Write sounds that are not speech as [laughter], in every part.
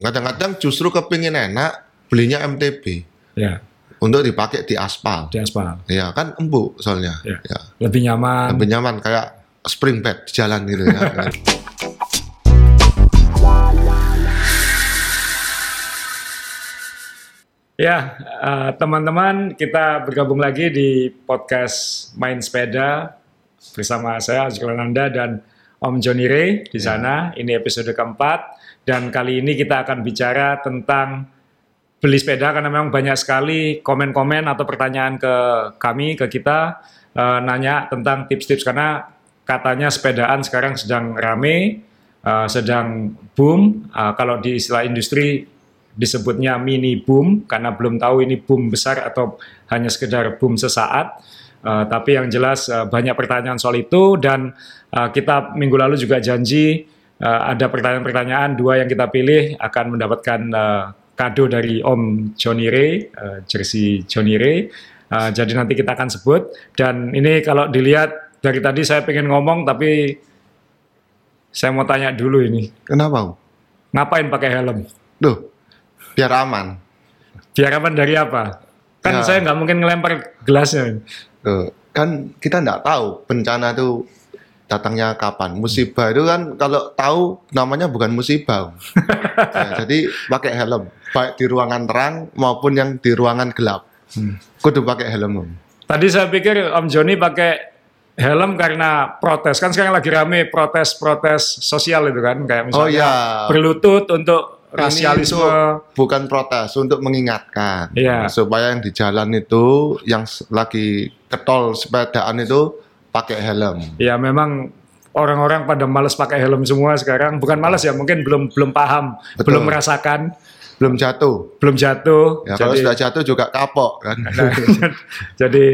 Kadang-kadang justru kepingin enak belinya MTB Ya, untuk dipakai di aspal. di aspal. Ya kan empuk soalnya. Ya. Ya. Lebih nyaman. Lebih nyaman kayak spring bed di jalan gitu ya. [laughs] Ya, eh, teman-teman, kita bergabung lagi di podcast Main Sepeda bersama saya Azrul Nanda dan Om Joni Ray di sana. Ini episode keempat dan kali ini kita akan bicara tentang beli sepeda karena memang banyak sekali komen-komen atau pertanyaan ke kami ke kita eh, nanya tentang tips-tips karena katanya sepedaan sekarang sedang rame, eh, sedang boom. Eh, kalau di istilah industri disebutnya mini boom karena belum tahu ini boom besar atau hanya sekedar boom sesaat. Uh, tapi yang jelas uh, banyak pertanyaan soal itu dan uh, kita minggu lalu juga janji uh, ada pertanyaan-pertanyaan dua yang kita pilih akan mendapatkan uh, kado dari Om Johnny Ray, uh, jersey Johnny Ray. Uh, jadi nanti kita akan sebut dan ini kalau dilihat dari tadi saya pengen ngomong tapi saya mau tanya dulu ini Kenapa? Ngapain pakai helm? Duh, biar aman. Biar aman dari apa? Kan Ya. saya nggak mungkin ngelempar gelasnya. Kan kita nggak tahu bencana itu datangnya kapan. Musibah itu kan kalau tahu namanya bukan musibah. [laughs] Ya, jadi pakai helm, baik di ruangan terang maupun yang di ruangan gelap. Kudu pakai helm. Om. Tadi saya pikir Om Joni pakai helm karena protes. Kan sekarang lagi rame protes-protes sosial itu kan. Kayak misalnya Oh iya. berlutut untuk rasialisme. bukan protes untuk mengingatkan Iya. supaya yang di jalan itu yang lagi ketol sepedaan itu pakai helm. Ya memang orang-orang pada males pakai helm semua sekarang. Bukan males ya, mungkin belum belum paham, Betul. belum merasakan, Belum jatuh. belum jatuh. Ya kalau Jadi- sudah jatuh juga kapok kan. [laughs] Nah, jadi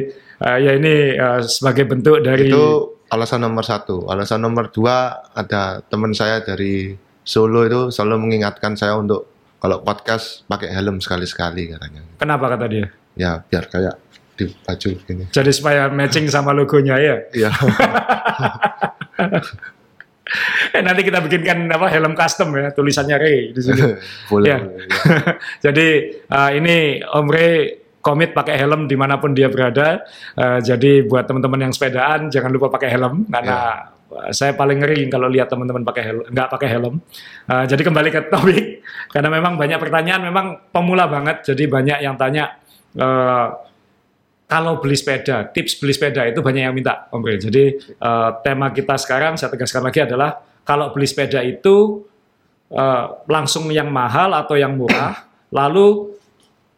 eh, ya ini eh, sebagai bentuk dari itu alasan nomor satu. Alasan nomor dua ada teman saya dari Solo itu selalu mengingatkan saya untuk kalau podcast pakai helm sekali-sekali katanya. kenapa kata dia? Ya biar kayak di baju gini. Jadi supaya matching sama logonya ya. Iya. [laughs] Eh, nanti kita bikinkan apa helm custom ya, tulisannya Ray di sini. [laughs] boleh. Ya. boleh, ya. [laughs] Jadi eh, ini Om Ray komit pakai helm di mana pun dia berada. Eh, jadi buat teman-teman yang sepedaan jangan lupa pakai helm karena eh, saya paling ngeri kalau lihat teman-teman pakai helm nggak pakai helm. Eh, jadi kembali ke topik karena memang banyak pertanyaan memang pemula banget. Jadi banyak yang tanya kalau beli sepeda, tips beli sepeda itu banyak yang minta, Om. Jadi eh, tema kita sekarang saya tegaskan lagi adalah kalau beli sepeda itu eh, langsung yang mahal atau yang murah, lalu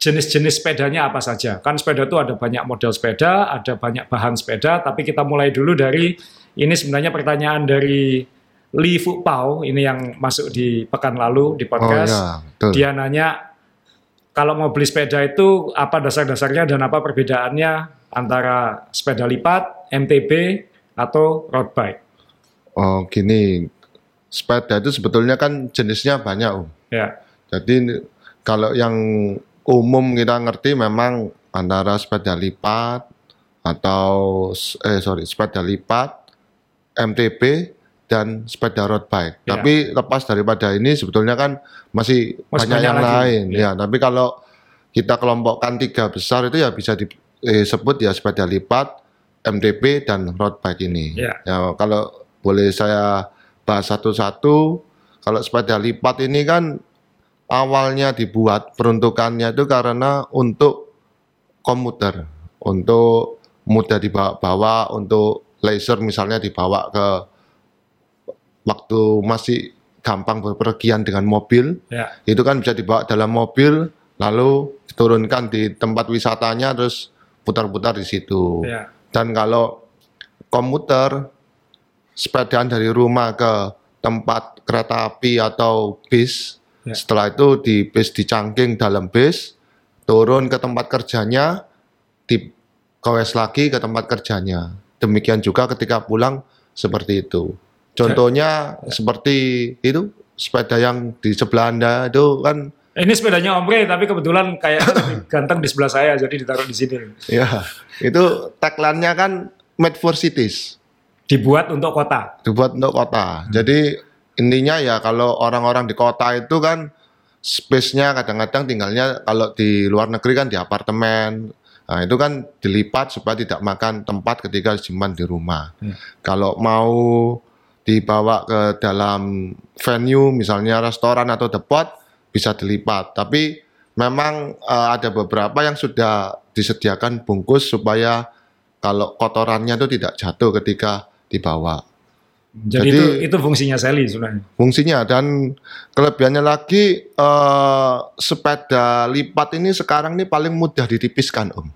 jenis-jenis sepedanya apa saja. Kan sepeda itu ada banyak model sepeda, ada banyak bahan sepeda, tapi kita mulai dulu dari ini sebenarnya pertanyaan dari Li Fu Pao, ini yang masuk di pekan lalu di Oh podcast. ya, betul. Dia nanya kalau mau beli sepeda itu apa dasar-dasarnya dan apa perbedaannya antara sepeda lipat, MTB atau road bike. Oh gini, sepeda itu sebetulnya kan jenisnya banyak om. Ya, Jadi kalau yang umum kita ngerti memang antara sepeda lipat atau eh sorry sepeda lipat, MTB dan sepeda road bike. Ya. Tapi lepas daripada ini sebetulnya kan masih, Masih banyak, banyak yang lagi. lain. Ya. Ya. tapi kalau kita kelompokkan tiga besar itu ya bisa disebut ya sepeda lipat, MTB dan road bike ini. Ya. kalau boleh saya bahas satu-satu, kalau sepeda lipat ini kan awalnya dibuat peruntukannya itu karena untuk komuter, untuk mudah dibawa-bawa, untuk laser misalnya dibawa ke waktu masih gampang berpergian dengan mobil, ya, itu kan bisa dibawa dalam mobil, lalu diturunkan di tempat wisatanya, terus putar-putar di situ. ya, Dan kalau komuter sepedaan dari rumah ke tempat kereta api atau bis, Ya. setelah itu di bis dicangking dalam bis, turun ke tempat kerjanya, digowes lagi ke tempat kerjanya. Demikian juga ketika pulang seperti itu. Contohnya seperti itu sepeda yang di sebelah Anda itu kan Ini sepedanya Om tapi kebetulan kayak [laughs] ganteng di sebelah saya, jadi ditaruh di sini. ya itu tagline-nya kan made for cities. Dibuat untuk kota. dibuat untuk kota. Jadi intinya ya kalau orang-orang di kota itu kan space-nya kadang-kadang tinggalnya kalau di luar negeri kan di apartemen. Nah, itu kan dilipat supaya tidak makan tempat ketika simpan di rumah. Hmm. Kalau mau dibawa ke dalam venue misalnya restoran atau depot bisa dilipat. Tapi memang eh, ada beberapa yang sudah disediakan bungkus supaya kalau kotorannya itu tidak jatuh ketika dibawa. Jadi, Jadi- itu itu fungsinya Sally sebenarnya. fungsinya dan kelebihannya lagi eh, sepeda lipat ini sekarang ini paling mudah ditipiskan om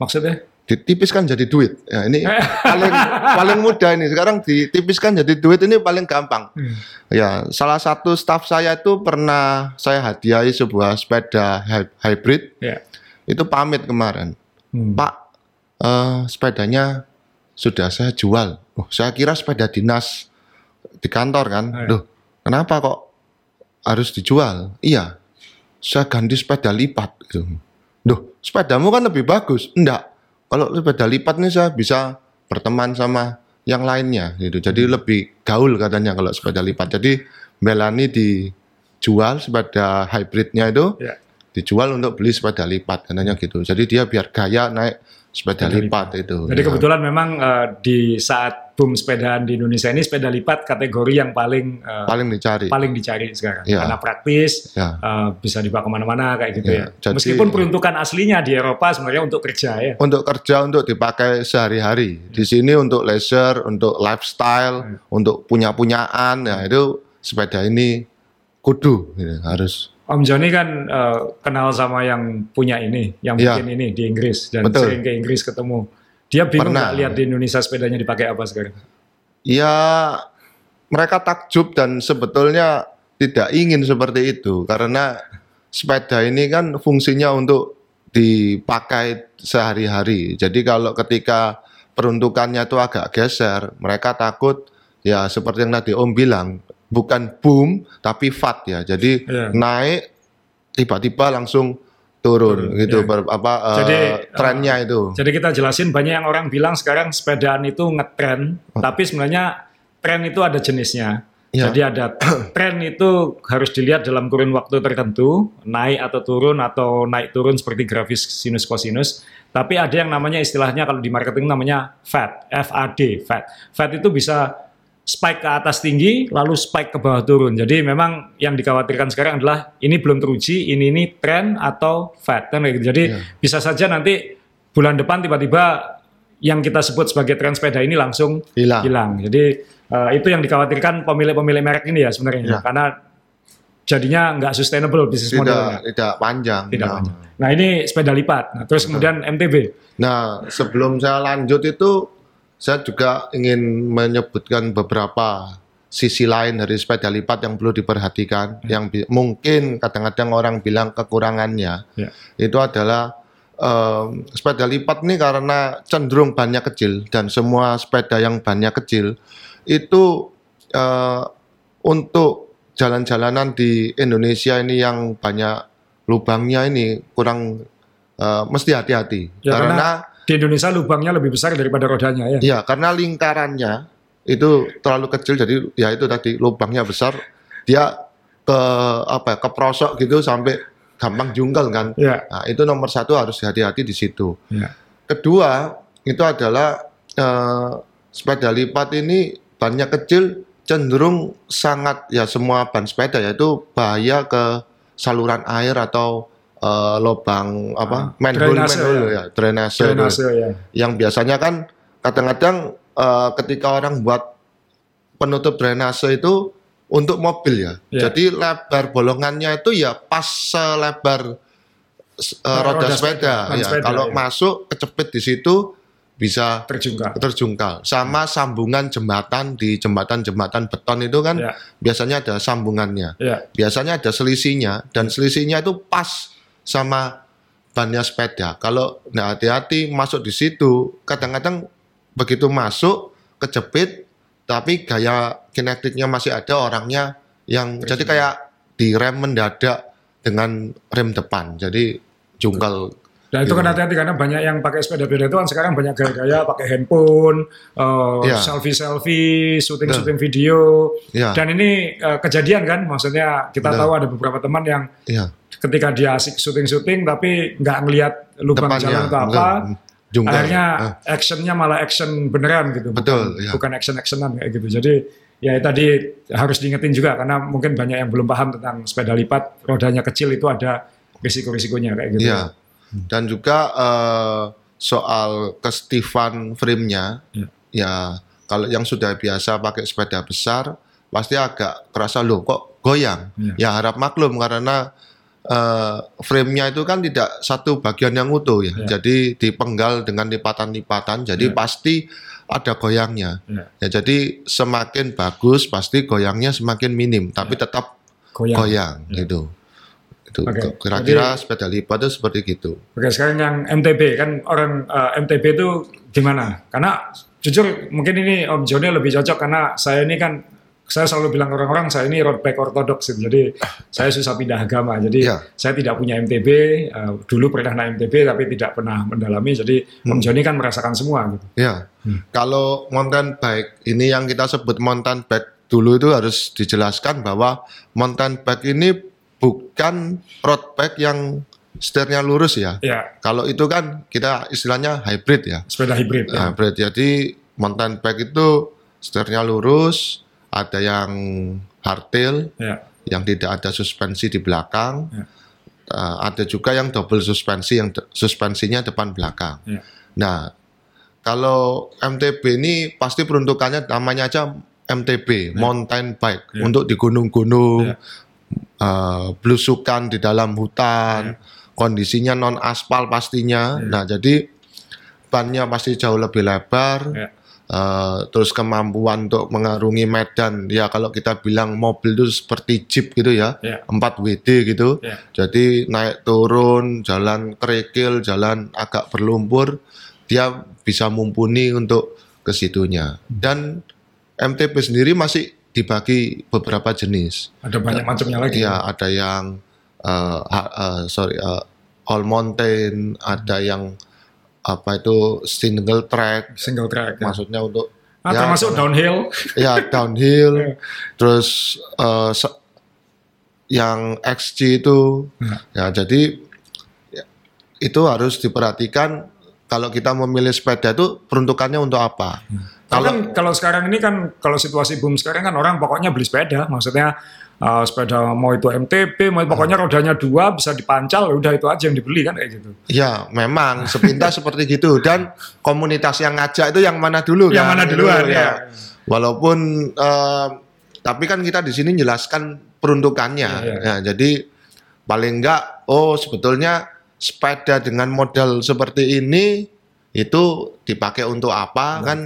Maksudnya? Ditipiskan jadi duit. Ya ini [laughs] paling paling mudah ini. Sekarang ditipiskan jadi duit ini paling gampang. Hmm. ya salah satu staff saya itu pernah saya hadiahi sebuah sepeda hy- hybrid. Ya. itu pamit kemarin. Hmm. Pak eh, sepedanya sudah saya jual. Oh, saya kira sepeda dinas di kantor kan? Iya. Loh, kenapa kok harus dijual? Iya saya ganti sepeda lipat gitu. Duh, sepedamu kan lebih bagus. Enggak kalau sepeda lipat nih saya bisa berteman sama yang lainnya gitu jadi Hmm. lebih gaul katanya kalau sepeda lipat jadi Melani dijual sepeda hybridnya itu Ya. dijual untuk beli sepeda lipat katanya gitu. Jadi dia biar gaya naik sepeda, Sepeda lipat, itu. Jadi Ya. kebetulan memang eh, di saat boom sepedaan di Indonesia ini sepeda lipat kategori yang paling eh, paling dicari. paling dicari sekarang Ya. karena praktis Ya. eh, bisa dibawa ke mana-mana kayak gitu ya. Ya, jadi- Meskipun peruntukan aslinya di Eropa sebenarnya untuk kerja ya. Untuk kerja untuk dipakai sehari-hari. Di sini untuk leisure, untuk lifestyle, Hmm. untuk punya-punyaan, ya itu sepeda ini kudu gitu, harus. Om Joni kan eh, kenal sama yang punya ini, yang Ya. bikin ini di Inggris dan Betul. sering ke Inggris ketemu. Dia bingung Pernah. lihat di Indonesia sepedanya dipakai apa sekarang? Ya mereka takjub dan sebetulnya tidak ingin seperti itu karena sepeda ini kan fungsinya untuk dipakai sehari-hari. Jadi kalau ketika peruntukannya itu agak geser, mereka takut ya seperti yang tadi Om bilang, bukan boom tapi fat ya. Jadi Iya. naik tiba-tiba langsung turun gitu iya. ber- apa eh, Jadi, trennya itu. Jadi kita jelasin banyak yang orang bilang sekarang sepedaan itu ngetren, Oh. tapi sebenarnya tren itu ada jenisnya. Ya. Jadi ada [coughs] tren itu harus dilihat dalam kurun waktu tertentu, naik atau turun atau naik turun seperti grafis sinus kosinus. Tapi ada yang namanya istilahnya kalau di marketing namanya FAD, FAD, FAD. FAD itu bisa spike ke atas tinggi lalu spike ke bawah turun. Jadi memang yang dikhawatirkan sekarang adalah ini belum teruji, ini ini tren atau FAD kan gitu. Jadi Iya. bisa saja nanti bulan depan tiba-tiba yang kita sebut sebagai tren sepeda ini langsung Hilang. hilang. Jadi eh, itu yang dikhawatirkan pemilik-pemilik merek ini ya sebenarnya, Ya. karena jadinya nggak sustainable bisnis modelnya. Tidak panjang. Tidak Nah. panjang. Nah ini sepeda lipat. Nah, terus kemudian MTB. Nah, sebelum saya lanjut itu, saya juga ingin menyebutkan beberapa sisi lain dari sepeda lipat yang perlu diperhatikan, yang bi- mungkin kadang-kadang orang bilang kekurangannya, Ya. itu adalah em, sepeda lipat ini karena cenderung bannya kecil dan semua sepeda yang bannya kecil itu eh, untuk jalan-jalanan di Indonesia ini yang banyak lubangnya ini kurang eh, mesti hati-hati. Ya, karena karena di Indonesia lubangnya lebih besar daripada rodanya ya. Ya, karena lingkarannya itu terlalu kecil jadi ya itu tadi lubangnya besar, dia ke apa ya, ke prosok gitu sampai gampang jungkel kan. Ya. Nah, itu nomor satu harus hati-hati di situ. Ya. Kedua, itu adalah eh, sepeda lipat ini bannya kecil cenderung sangat ya semua ban sepeda yaitu bahaya ke saluran air atau eh, lubang apa Ah, manhole drainase manhole ya. ya drainase, Drainase ya. yang biasanya kan kadang-kadang eh, ketika orang buat penutup drainase itu untuk mobil ya. Ya. Jadi lebar bolongannya itu ya pas selebar eh, roda, Roda sepeda. sepeda, Ya, sepeda, kalau ya. masuk kecepit di situ bisa Terjungkal. terjungkal. Sama sambungan jembatan di jembatan-jembatan beton itu kan Ya. biasanya ada sambungannya. Ya. Biasanya ada selisihnya dan selisihnya itu pas sama bannya sepeda. Kalau nggak hati-hati masuk di situ, kadang-kadang begitu masuk kejepit, tapi gaya kinetiknya masih ada orangnya yang jadi kayak direm mendadak dengan rem depan. Jadi jungkal Dan itu kan hati-hati karena banyak yang pakai sepeda-sepeda itu kan sekarang banyak gaya-gaya pakai handphone, uh, Iya. selfie-selfie, syuting-syuting video. Iya. Dan ini uh, kejadian kan, maksudnya kita tahu ada beberapa teman yang Iya. Ketika dia asik syuting-syuting tapi nggak ngelihat lubang Depannya, jalan atau apa. Jungkir. akhirnya Ah. actionnya malah action beneran gitu, Betul, bukan, iya. bukan action-actionan kayak gitu. Jadi ya tadi harus diingetin juga karena mungkin banyak yang belum paham tentang sepeda lipat, rodanya kecil itu ada risiko-risikonya kayak gitu. Iya. Dan juga eh, soal kestifan frame-nya, Iya. ya kalau yang sudah biasa pakai sepeda besar pasti agak kerasa loh kok goyang. Iya. Ya harap maklum karena eh, frame-nya itu kan tidak satu bagian yang utuh ya. Iya. Jadi dipenggal dengan lipatan-lipatan, jadi Iya. pasti ada goyangnya. Iya. Ya jadi semakin bagus pasti goyangnya semakin minim, tapi tetap Goyang. goyang Iya. gitu. Itu kira-kira sepeda lipat itu seperti gitu. Oke, sekarang yang MTB kan orang eh, MTB itu gimana? Karena jujur mungkin ini Om Joni lebih cocok karena saya ini kan saya selalu bilang orang-orang saya ini road bike ortodoks gitu. Jadi saya susah pindah agama. Jadi Iya. saya tidak punya MTB. eh, dulu pernah naik MTB tapi tidak pernah mendalami. Jadi Om Joni kan merasakan semua gitu. Ya, Hmm. kalau mountain bike ini yang kita sebut mountain bike dulu itu harus dijelaskan bahwa mountain bike ini bukan road bike yang setirnya lurus ya. Ya, Kalau itu kan kita istilahnya hybrid ya. sepeda hibrid. ya. Hybrid. Jadi mountain bike itu setirnya lurus, ada yang hardtail Ya, yang tidak ada suspensi di belakang. Ya. Uh, ada juga yang double suspensi yang de- suspensinya depan belakang. Ya. Nah, kalau MTB ini pasti peruntukannya namanya aja MTB, mountain bike Ya. untuk di gunung-gunung, Ya. uh, belusukan di dalam hutan, kondisinya non aspal pastinya. Ya. Nah, jadi bannya pasti jauh lebih lebar. Ya. Uh, terus kemampuan untuk mengarungi medan ya kalau kita bilang mobil itu seperti jeep gitu ya Ya. 4 WD gitu Ya. jadi naik turun jalan kerikil jalan agak berlumpur dia bisa mumpuni untuk ke situnya dan MTB sendiri masih dibagi beberapa jenis Ada banyak macamnya lagi. ya ada yang uh, uh, sorry uh, all mountain ada yang apa itu single track. Single track. Ya. maksudnya untuk Ah, ya, termasuk downhill. [laughs] ya downhill. Terus eh, se- yang XG itu. Ya. Jadi ya, itu harus diperhatikan kalau kita memilih sepeda itu peruntukannya untuk apa. Kalau kalau kalau sekarang ini kan kalau situasi boom sekarang kan orang pokoknya beli sepeda, maksudnya uh, sepeda mau itu MTB, mau pokoknya rodanya dua bisa dipancal, udah itu aja yang dibeli kan kayak gitu. ya memang sepintas [laughs] seperti gitu dan komunitas yang ngajak itu yang mana dulu Yang kan? mana Gitu, duluan ya. walaupun eh, tapi kan kita di sini jelaskan peruntukannya Iya, iya. ya jadi paling enggak oh sebetulnya sepeda dengan model seperti ini itu dipakai untuk apa kan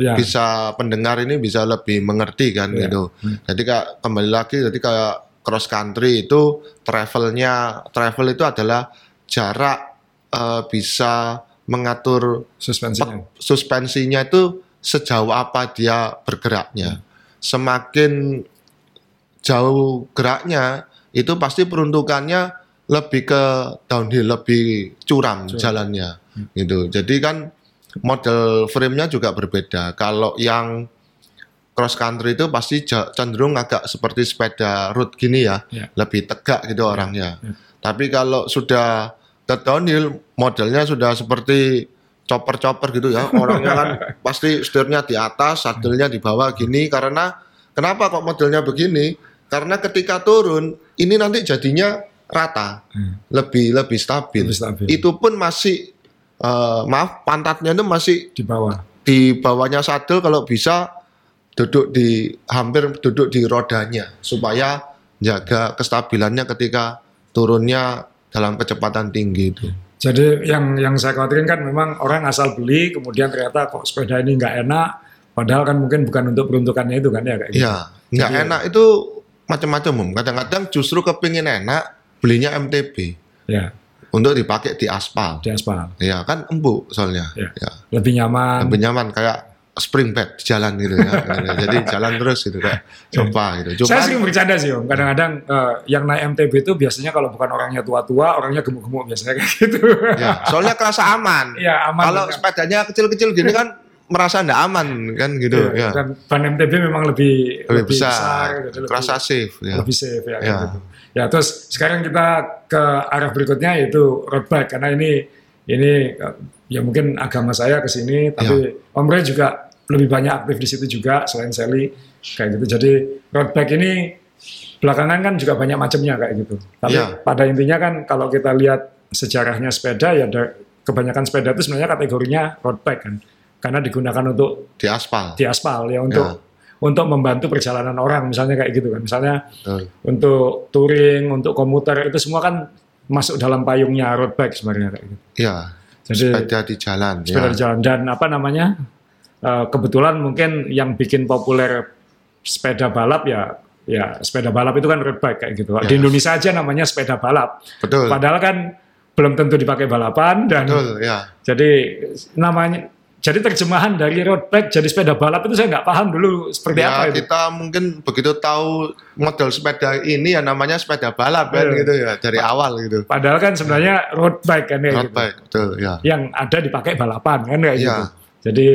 Ya. bisa pendengar ini bisa lebih mengerti kan Iya. gitu jadi kayak kembali lagi jadi kayak cross country itu travelnya travel itu adalah jarak eh, bisa mengatur Suspensinya. suspensinya itu sejauh apa dia bergeraknya. Semakin jauh geraknya, itu pasti peruntukannya lebih ke downhill, lebih curam, jalannya, gitu. Jadi kan model frame-nya juga berbeda. Kalau yang cross country itu pasti cenderung agak seperti sepeda road gini ya, Ya. lebih tegak gitu orangnya. Tapi kalau sudah ke downhill, modelnya sudah seperti chopper-chopper gitu ya. Orangnya kan [laughs] pasti setirnya di atas, sadelnya di bawah gini. Karena kenapa kok modelnya begini? Karena ketika turun, ini nanti jadinya rata, lebih lebih stabil. Lebih stabil. Itu pun masih eh, maaf pantatnya itu masih di bawah. di bawahnya sadel kalau bisa duduk di hampir duduk di rodanya supaya jaga kestabilannya ketika turunnya dalam kecepatan tinggi itu. Jadi yang yang saya khawatirin kan memang orang asal beli kemudian ternyata kok sepeda ini nggak enak padahal kan mungkin bukan untuk peruntukannya itu kan ya kayak gitu. Iya, nggak enak itu macam-macam. Kadang-kadang justru kepingin enak belinya MTB Ya, untuk dipakai di aspal. di aspal. Ya kan empuk soalnya. Ya. Ya. Lebih nyaman. Lebih nyaman kayak spring back di jalan gitu ya. Gitu. [laughs] Jadi jalan terus gitu kayak coba gitu. Saya Cuma sering bercanda sih om. Kadang-kadang eh, yang naik MTB itu biasanya kalau bukan orangnya tua-tua, orangnya gemuk-gemuk biasanya kayak gitu. ya, soalnya kerasa aman. [laughs] Iya, aman. Kalau benar. sepedanya kecil-kecil gini kan merasa ndak aman kan gitu Iya, ya. Dan ban MTB memang lebih Lebih besar, gitu, lebih- safe ya. lebih safe ya. Ya. gitu. Ya terus sekarang kita ke arah berikutnya yaitu road bike karena ini ini ya mungkin agama saya ke sini tapi Ya. Om Ray juga lebih banyak aktif di situ juga selain Sally kayak gitu. Jadi road bike ini belakangan kan juga banyak macamnya kayak gitu. Tapi Ya. pada intinya kan kalau kita lihat sejarahnya sepeda ya ada kebanyakan sepeda itu sebenarnya kategorinya road bike kan. Karena digunakan untuk Di aspal. di aspal ya untuk Ya. Untuk membantu perjalanan orang misalnya kayak gitu kan misalnya Betul. untuk touring untuk komuter itu semua kan masuk dalam payungnya road bike sebenarnya kayak gitu Ya, jadi sepeda di jalan sepeda ya. di jalan dan apa namanya eh, kebetulan mungkin yang bikin populer sepeda balap ya ya sepeda balap itu kan road bike kayak gitu di Ya. Indonesia aja namanya sepeda balap Betul. padahal kan belum tentu dipakai balapan dan Betul, ya. jadi namanya jadi terjemahan dari road bike jadi sepeda balap itu saya nggak paham dulu seperti Ya, apa itu. kita mungkin begitu tahu model sepeda ini ya namanya sepeda balap kan gitu ya dari awal gitu. Padahal kan sebenarnya road bike kan ya Road gitu. bike, betul ya. Yang ada dipakai balapan kan kayak Iya. gitu. Jadi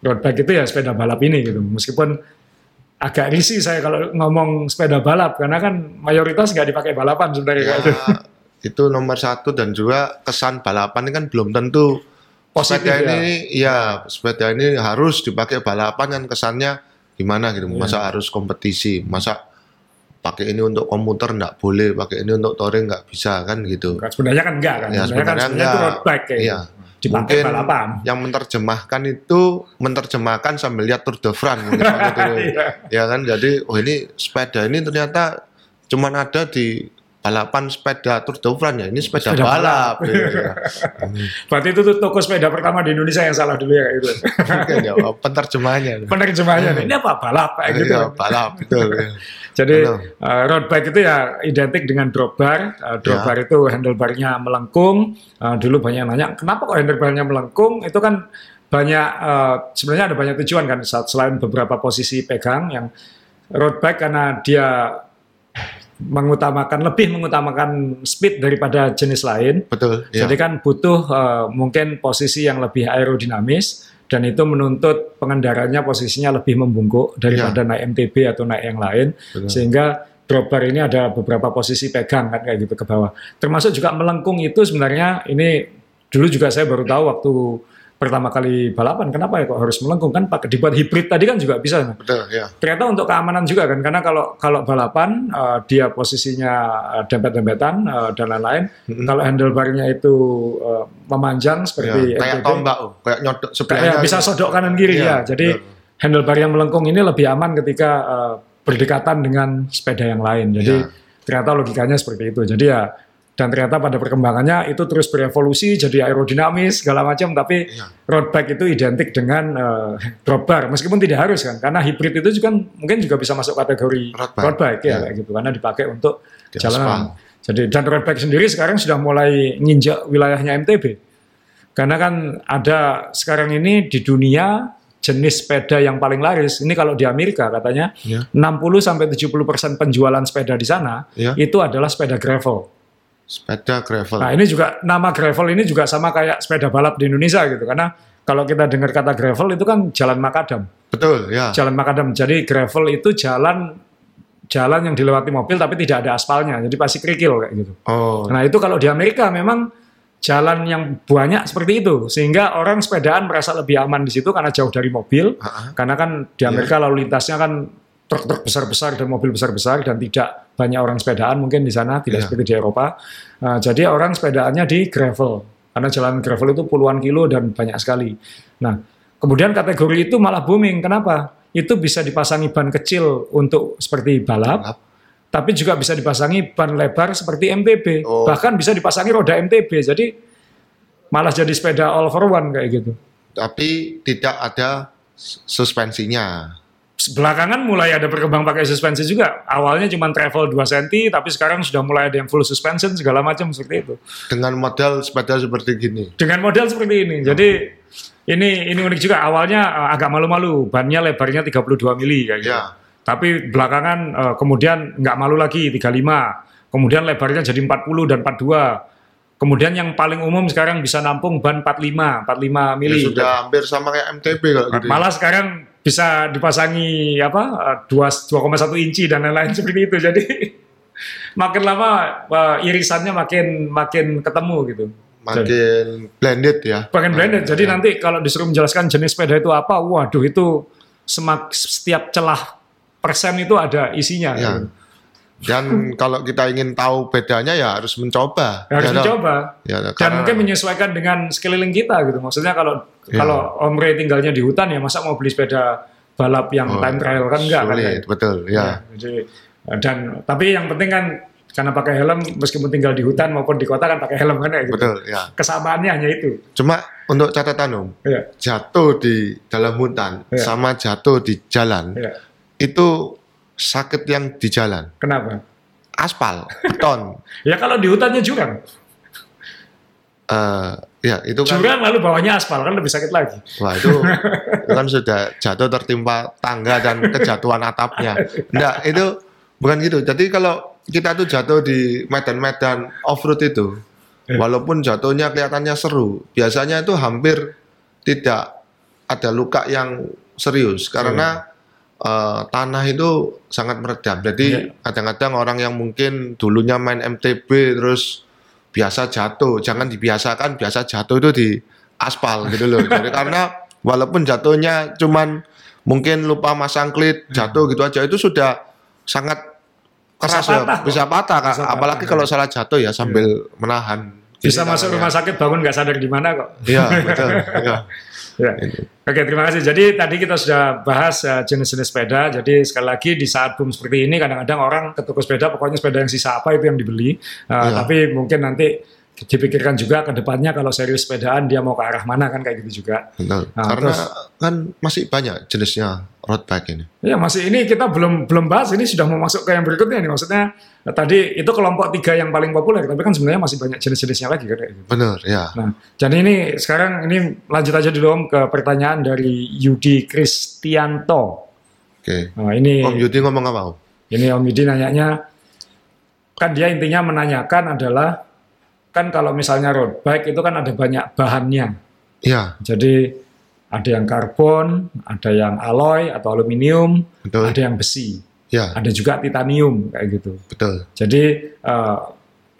road bike itu ya sepeda balap ini gitu. Meskipun agak risih saya kalau ngomong sepeda balap karena kan mayoritas nggak dipakai balapan sebenarnya Ya, kayak gitu. itu nomor satu dan juga kesan balapan ini kan belum tentu Positif sepeda ya. ini ya sepeda ini harus dipakai balapan kan kesannya gimana gitu Iya. masa harus kompetisi masa pakai ini untuk komuter nggak boleh pakai ini untuk touring nggak bisa kan gitu Kan Sebenarnya kan enggak kan. Ya, sebenarnya kan sebenarnya sebenarnya itu enggak. road bike kayak Iya. gitu. Dipakai Mungkin balapan. yang menerjemahkan itu menerjemahkan sambil lihat Tour de France mungkin waktu itu. Iya. ya kan jadi oh ini sepeda ini ternyata cuman ada di balapan sepeda Tour de France ya ini sepeda, Sepeda balap, balap. gitu ya. [laughs] Berarti itu tuh toko sepeda pertama di Indonesia yang salah dulu ya kayak gitu. ya oh, penerjemahnya Penerjemahnya nih, ini apa balap kayak gitu. Iya, balap betul ya. [laughs] Jadi uh, road bike itu ya identik dengan drop bar. Uh, drop Ya. bar itu handlebarnya melengkung. Uh, dulu banyak nanya, kenapa kok handlebarnya melengkung? Itu kan banyak uh, sebenarnya ada banyak tujuan kan. Selain beberapa posisi pegang yang road bike karena dia mengutamakan lebih mengutamakan speed daripada jenis lain. betul ya. Jadi kan butuh uh, mungkin posisi yang lebih aerodinamis dan itu menuntut pengendaranya posisinya lebih membungkuk daripada naik MTB atau naik yang lain Betul. sehingga drop bar ini ada beberapa posisi pegang kan kayak gitu ke bawah. Termasuk juga melengkung itu sebenarnya ini dulu juga saya baru tahu waktu pertama kali balapan kenapa ya kok harus melengkung kan pakai dibuat hibrid tadi kan juga bisa. betul ya Ternyata untuk keamanan juga kan, karena kalau kalau balapan eh, dia posisinya eh, dempet-dempetan eh, dan lain-lain. Mm-mm. Kalau handlebarnya itu eh, memanjang Ya, seperti kayak MTB, tombak oh, kayak nyodok kayak sebelahnya bisa gitu. sodok kanan kiri Iya, ya. Jadi betul. handlebar yang melengkung ini lebih aman ketika eh, berdekatan dengan sepeda yang lain. Jadi Iya. ternyata logikanya seperti itu. Jadi ya dan ternyata pada perkembangannya itu terus berevolusi jadi aerodinamis segala macam tapi Iya. road bike itu identik dengan eh, drop bar meskipun tidak harus kan karena hybrid itu juga mungkin juga bisa masuk kategori Road road bike, bike, ya iya. kayak gitu karena dipakai untuk Di jalanan. Jadi dan road bike sendiri sekarang sudah mulai nginjak wilayahnya MTB. Karena kan ada sekarang ini di dunia jenis sepeda yang paling laris. Ini kalau di Amerika katanya Ya. 60 sampai 70% penjualan sepeda di sana Ya. itu adalah sepeda gravel. Sepeda gravel Nah, ini juga nama gravel ini juga sama kayak sepeda balap di Indonesia gitu. Karena kalau kita dengar kata gravel itu kan jalan makadam. betul ya Jalan makadam. Jadi gravel itu jalan jalan yang dilewati mobil tapi tidak ada aspalnya. Jadi pasti kerikil kayak gitu. oh Nah itu kalau di Amerika memang jalan yang banyak seperti itu sehingga orang sepedaan merasa lebih aman di situ karena jauh dari mobil. Ha-ha. Karena kan di Amerika lalu lintasnya kan truk-truk besar-besar dan mobil besar-besar dan tidak banyak orang sepedaan mungkin di sana tidak Iya. seperti di Eropa. Nah, jadi orang sepedaannya di gravel karena jalan gravel itu puluhan kilo dan banyak sekali. Nah kemudian kategori itu malah booming. Kenapa? Itu bisa dipasangi ban kecil untuk seperti balap Balap. tapi juga bisa dipasangi ban lebar seperti MTB, Oh. bahkan bisa dipasangi roda MTB. Jadi malah jadi sepeda all for one kayak gitu. tapi tidak ada suspensinya belakangan mulai ada berkembang pakai suspensi juga. Awalnya cuma travel 2 cm, tapi sekarang sudah mulai ada yang full suspension segala macam seperti itu. Dengan model sepeda seperti gini. Dengan model seperti ini. Jadi ini ini unik juga. Awalnya uh, agak malu-malu, bannya lebarnya 32 mili kayak gitu. Ya. Tapi belakangan uh, kemudian nggak malu lagi 35. Kemudian lebarnya jadi 40 dan 42. Kemudian yang paling umum sekarang bisa nampung ban 45, 45 Ya, mili. sudah hampir sama kayak MTB kalau gitu. ya. Malah sekarang bisa dipasangi apa dua 2,1 inci dan lain-lain [laughs] seperti itu. Jadi makin lama uh, irisannya makin makin ketemu gitu. Makin blended ya. Makin blended. Jadi Ya. nanti kalau disuruh menjelaskan jenis sepeda itu apa, waduh itu semak setiap celah persen itu ada isinya. Ya. gitu. Dan [laughs] kalau kita ingin tahu bedanya ya harus mencoba. Harus Ya, dicoba. Ya, Dan karena- mungkin menyesuaikan dengan sekeliling kita gitu. Maksudnya kalau Ya. kalau Om Ray tinggalnya di hutan ya masa mau beli sepeda balap yang Oh, time trial kan enggak kan? sulit, betul. Ya. jadi dan tapi yang penting kan karena pakai helm meskipun tinggal di hutan maupun di kota kan pakai helm kan ya gitu. Betul, ya. Kesamaannya hanya itu. Cuma untuk catatan Om, Ya, jatuh di dalam hutan Ya. sama jatuh di jalan ya. itu sakit yang di jalan. Kenapa? Aspal, beton. [laughs] Ya kalau di hutannya jurang. Eh, ya itu kan Jurang lalu bawahnya aspal kan lebih sakit lagi. wah itu, [laughs] itu kan sudah jatuh tertimpa tangga dan kejatuhan atapnya. Enggak, itu bukan gitu. Jadi kalau kita tuh jatuh di medan-medan off-road itu, Ya. walaupun jatuhnya kelihatannya seru, biasanya itu hampir tidak ada luka yang serius karena eh, tanah itu sangat meredam. Jadi Ya. kadang-kadang orang yang mungkin dulunya main MTB terus biasa jatuh, jangan dibiasakan biasa jatuh itu di aspal gitu loh. Jadi [laughs] karena walaupun jatuhnya cuman mungkin lupa masang klit, jatuh gitu aja itu sudah sangat keras Bisa ya, patah kok. bisa patah Kak. Bisa patah. Apalagi kalau salah jatuh ya sambil menahan. Bisa masuk rumah sakit bangun nggak sadar di mana kok. Iya, betul. [laughs] Ya. Oke, terima kasih. Jadi tadi kita sudah bahas eh, jenis-jenis sepeda. Jadi sekali lagi di saat boom seperti ini kadang-kadang orang ke toko sepeda pokoknya sepeda yang sisa apa itu yang dibeli. Eh, Iya. Tapi mungkin nanti dipikirkan juga ke depannya kalau serius sepedaan dia mau ke arah mana kan kayak gitu juga. Betul. Nah, Karena terus- kan masih banyak jenisnya road bike ini. Ya masih ini kita belum belum bahas ini sudah mau masuk ke yang berikutnya nih maksudnya eh, tadi itu kelompok tiga yang paling populer tapi kan sebenarnya masih banyak jenis-jenisnya lagi kan gitu. Benar, ya. Nah, jadi ini sekarang ini lanjut aja dulu Om ke pertanyaan dari Yudi Kristianto. Oke. Nah, ini Om Yudi ngomong apa? Om? ini Om Yudi nanyanya kan dia intinya menanyakan adalah kan kalau misalnya road bike itu kan ada banyak bahannya. Iya, Jadi ada yang karbon, ada yang alloy atau aluminium, betul. ada yang besi, Ya, ada juga titanium kayak gitu. betul. Jadi eh,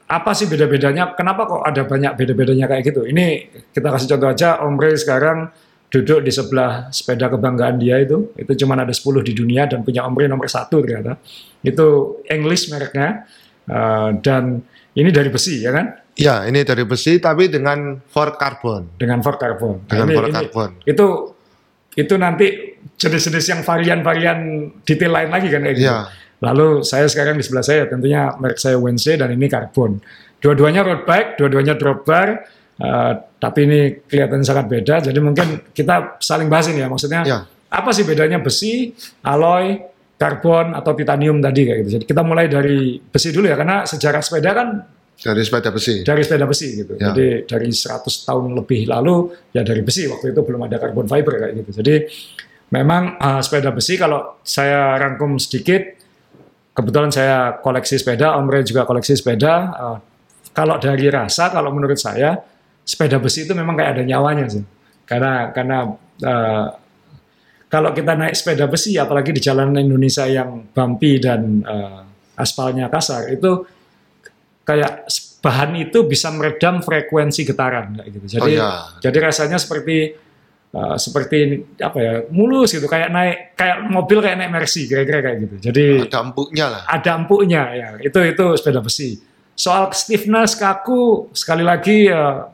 apa sih beda-bedanya? Kenapa kok ada banyak beda-bedanya kayak gitu? Ini kita kasih contoh aja, Om Ray sekarang duduk di sebelah sepeda kebanggaan dia itu, itu cuma ada 10 di dunia dan punya Om Ray nomor satu ternyata. Itu English mereknya eh, dan ini dari besi ya kan? Ya, ini dari besi tapi dengan fork carbon. Dengan fork carbon. Nah, Dengan ini- fork ini- carbon. Itu itu nanti jenis-jenis yang varian-varian detail lain lagi kan kayak gitu. Iya. Lalu saya sekarang di sebelah saya tentunya merek saya Wednesday dan ini karbon. Dua-duanya road bike, dua-duanya drop bar, eh, tapi ini kelihatan sangat beda. Jadi mungkin kita saling bahas ini ya. Maksudnya Iya. apa sih bedanya besi, alloy, karbon atau titanium tadi kayak gitu. Jadi kita mulai dari besi dulu ya karena sejarah sepeda kan Dari sepeda besi. dari sepeda besi gitu. Ya. Jadi dari 100 tahun lebih lalu ya dari besi waktu itu belum ada carbon fiber kayak gitu. Jadi memang uh, sepeda besi kalau saya rangkum sedikit kebetulan saya koleksi sepeda, Om Ray juga koleksi sepeda. uh, kalau dari rasa kalau menurut saya sepeda besi itu memang kayak ada nyawanya sih. Karena karena uh, kalau kita naik sepeda besi apalagi di jalanan Indonesia yang bumpy dan uh, aspalnya kasar itu kayak bahan itu bisa meredam frekuensi getaran kayak gitu. Jadi Oh, ya. jadi rasanya seperti uh, seperti apa ya mulus gitu kayak naik kayak mobil kayak naik Mercy kira-kira kayak gitu. Jadi Ada empuknya lah. ada empuknya ya itu itu sepeda besi. Soal stiffness kaku sekali lagi uh,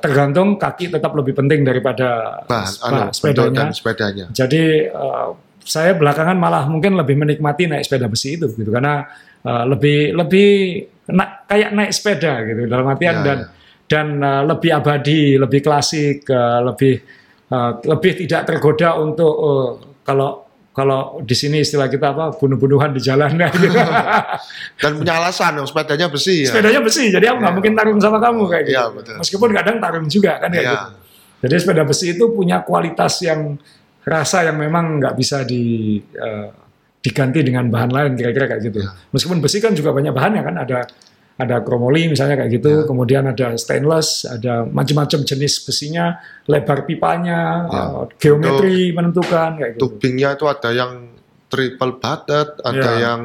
tergantung kaki tetap lebih penting daripada Bahan, anu, sepedanya. dan sepedanya. Jadi uh, saya belakangan malah mungkin lebih menikmati naik sepeda besi itu gitu karena uh, lebih lebih na- kayak naik sepeda gitu dalam artian Ya, dan ya. dan uh, lebih abadi, lebih klasik, uh, lebih uh, lebih tidak tergoda untuk uh, kalau kalau di sini istilah kita apa bunuh-bunuhan di jalan gitu. [laughs] Dan punya alasan dong sepedanya besi ya. Sepedanya besi, jadi aku nggak Iya. mungkin tarung sama kamu kayak gitu. Iya, betul. Meskipun kadang tarung juga kan kayak Iya. gitu. Jadi sepeda besi itu punya kualitas yang rasa yang memang nggak bisa di diganti dengan bahan lain kira-kira kayak gitu. Iya. Meskipun besi kan juga banyak bahannya kan ada ada kromoli misalnya kayak gitu, Iya. kemudian ada stainless, ada macam-macam jenis besinya, lebar pipanya, Ya. eh, geometri menentukan kayak gitu. Tubingnya itu ada yang triple butted, ada Iya. yang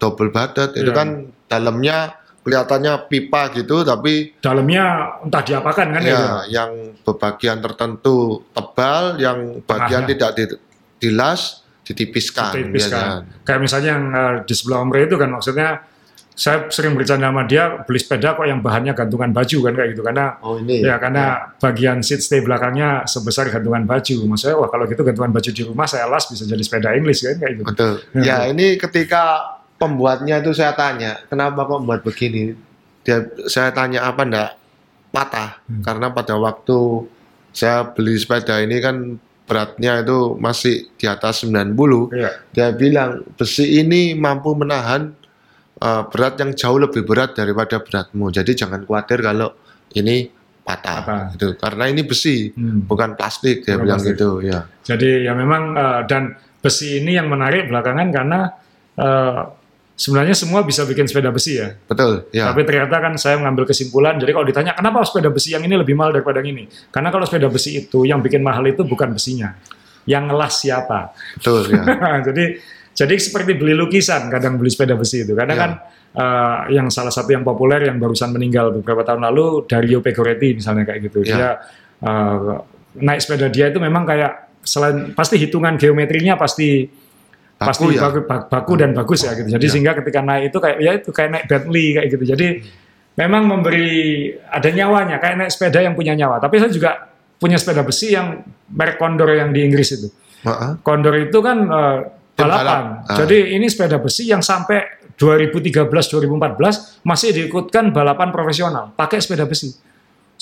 double butted. Itu Iya. kan dalamnya kelihatannya pipa gitu, tapi Dalamnya entah diapakan kan ya. ya yang bebagian tertentu tebal, yang bagian Tengahnya. tidak di- dilas ditipiskan. Tipiskan. biasanya. Kayak misalnya yang eh, di sebelah Om Rey itu kan maksudnya saya sering bercanda sama dia beli sepeda kok yang bahannya gantungan baju kan kayak gitu karena Oh ini. ya karena bagian seat stay belakangnya sebesar gantungan baju. Maksudnya wah kalau gitu gantungan baju di rumah saya las bisa jadi sepeda English kan kayak gitu. Betul. Ya ini ketika pembuatnya itu saya tanya, kenapa kok buat begini? Dia saya tanya apa ndak patah? Hmm. Karena pada waktu saya beli sepeda ini kan beratnya itu masih di atas 90. Iya. Dia bilang besi ini mampu menahan uh, berat yang jauh lebih berat daripada beratmu. Jadi jangan khawatir kalau ini patah. Patah. Gitu. Karena ini besi, Hmm. bukan plastik. Dia Bukan bilang plastik. gitu. Ya. Jadi ya memang eh, dan besi ini yang menarik belakangan karena eh, sebenarnya semua bisa bikin sepeda besi ya. Betul. Ya. Tapi ternyata kan saya mengambil kesimpulan, jadi kalau ditanya kenapa sepeda besi yang ini lebih mahal daripada yang ini? Karena kalau sepeda besi itu yang bikin mahal itu bukan besinya, yang ngelas siapa. Betul. Ya. [laughs] jadi jadi seperti beli lukisan, kadang beli sepeda besi itu. Karena Ya. kan eh, yang salah satu yang populer yang barusan meninggal beberapa tahun lalu Dario Pegoretti misalnya kayak gitu. Ya. Dia eh, naik sepeda dia itu memang kayak selain pasti hitungan geometrinya pasti Baku pasti ya? baku, ba- baku dan bagus ya gitu. Jadi Ya. sehingga ketika naik itu kayak ya itu kayak naik Bentley kayak gitu. Jadi memang memberi ada nyawanya kayak naik sepeda yang punya nyawa. Tapi saya juga punya sepeda besi yang merek Condor yang di Inggris itu. Condor itu kan Tim balapan. balap. Ah. Jadi ini sepeda besi yang sampai 2013-2014 masih diikutkan balapan profesional pakai sepeda besi.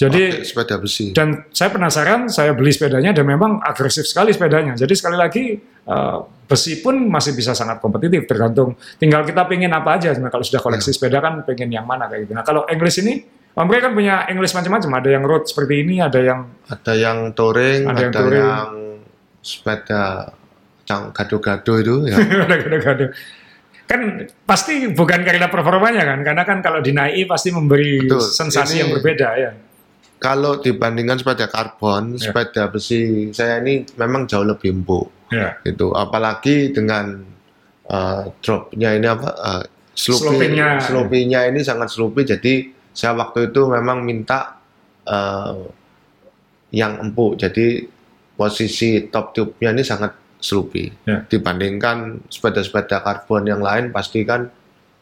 Jadi Pakai sepeda besi. dan saya penasaran, saya beli sepedanya dan memang agresif sekali sepedanya. Jadi sekali lagi eh, besi pun masih bisa sangat kompetitif tergantung tinggal kita pengen apa aja. Sebenarnya kalau sudah Ya. koleksi sepeda kan pengen yang mana kayak gitu. Nah kalau English ini, Om Ray kan punya English macam-macam. Ada yang road seperti ini, ada yang Ada yang touring, Ada ada, yang touring. yang sepeda cang gado-gado itu ya. [laughs] ada gado-gado. Kan pasti bukan karena performanya kan, karena kan kalau dinaiki pasti memberi Betul. sensasi Ini- yang berbeda ya. Kalau dibandingkan sepeda karbon, Ya. sepeda besi saya ini memang jauh lebih empuk. Ya. Itu apalagi dengan uh, dropnya ini apa uh, sloopy- Slopingnya. slopingnya ini sangat sloopy jadi saya waktu itu memang minta uh, yang empuk jadi posisi top tube-nya ini sangat sloopy Ya. dibandingkan sepeda-sepeda karbon yang lain pasti kan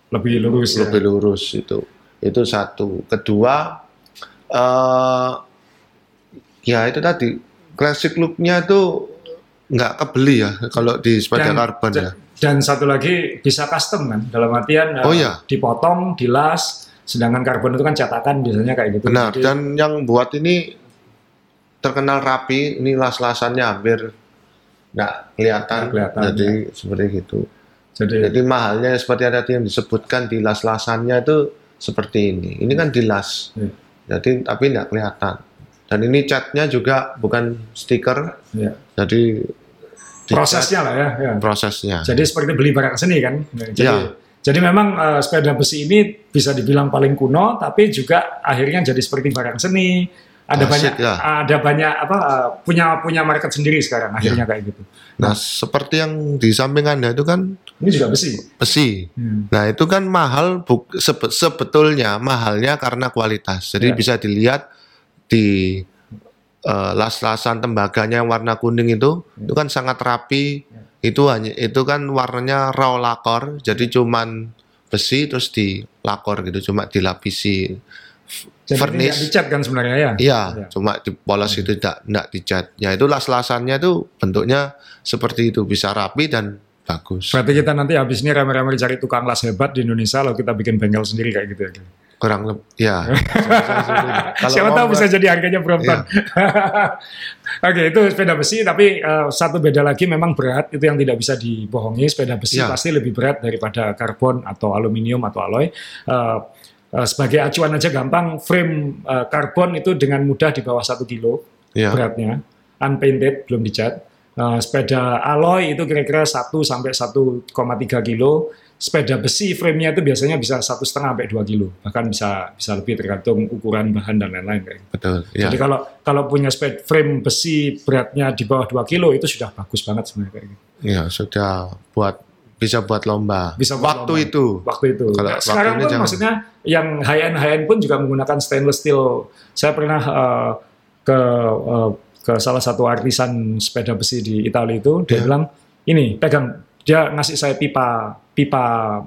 Lebih lurus ya. lebih lurus itu itu satu kedua eh ya itu tadi. Classic look-nya tuh nggak kebeli ya kalau di sepeda Dan- karbon ya. Dan satu lagi bisa custom kan, dalam artian eh, Oh, iya. dipotong, dilas, sedangkan karbon itu kan cetakan biasanya kayak gitu. benar. Jadi, dan yang buat ini terkenal rapi ini las-lasannya hampir nggak kelihatan, Nggak kelihatan, jadi seperti itu jadi, jadi mahalnya seperti ada tadi yang disebutkan di las-lasannya itu seperti ini. Ini kan dilas Iya. Jadi tapi nggak kelihatan dan ini catnya juga bukan stiker ya. jadi prosesnya lah ya. ya. prosesnya Jadi seperti beli barang seni kan. Nah, Jadi, Ya. jadi memang eh, sepeda besi ini bisa dibilang paling kuno, tapi juga akhirnya jadi seperti barang seni. Ada banyak, Klasik, ya. ada banyak apa punya punya market sendiri sekarang akhirnya kayak gitu. nah seperti yang di samping anda itu kan Ini juga besi. besi Hmm. nah itu kan mahal buk- sebe- sebetulnya mahalnya karena kualitas jadi Ya. bisa dilihat di eh, las-lasan tembaganya yang warna kuning itu itu kan sangat rapi itu hanya itu kan warnanya raw lakor jadi cuman besi terus dilakor gitu cuma dilapisi Jadi Vernis. tidak dicat kan sebenarnya ya. Iya, Ya. cuma dipoles itu tidak tidak dicat. Ya itu las-lasannya tuh bentuknya seperti itu bisa rapi dan bagus. Berarti kita nanti habis ini rame-rame cari tukang las hebat di Indonesia, lalu kita bikin bengkel sendiri kayak gitu ya. kurang lebih ya. [laughs] Kalau Siapa tahu bisa jadi harganya Brompton. [laughs] Oke, itu sepeda besi, tapi eh, satu beda lagi memang berat, itu yang tidak bisa dibohongi. Sepeda besi Ya. pasti lebih berat daripada karbon atau aluminium atau alloy. Eh, sebagai acuan aja gampang, frame eh, karbon itu dengan mudah di bawah satu kilo ya. beratnya, unpainted, belum dicat. Eh, sepeda alloy itu kira-kira 1 sampai 1,3 kilo. Sepeda besi frame-nya itu biasanya bisa satu setengah sampai 2 kilo, bahkan bisa bisa lebih tergantung ukuran bahan dan lain-lain. kayak gitu. Betul. Ya. Jadi kalau kalau punya sped frame besi beratnya di bawah 2 kilo itu sudah bagus banget sebenarnya kayak gitu. Ya, sudah buat bisa buat lomba. Bisa buat waktu lomba. itu. Waktu itu. Kalau Nah, sekarang pun jangan. maksudnya yang high end high end pun juga menggunakan stainless steel. Saya pernah eh, ke eh, ke salah satu artisan sepeda besi di Italia itu dia Ya. bilang ini pegang dia ngasih saya pipa pipa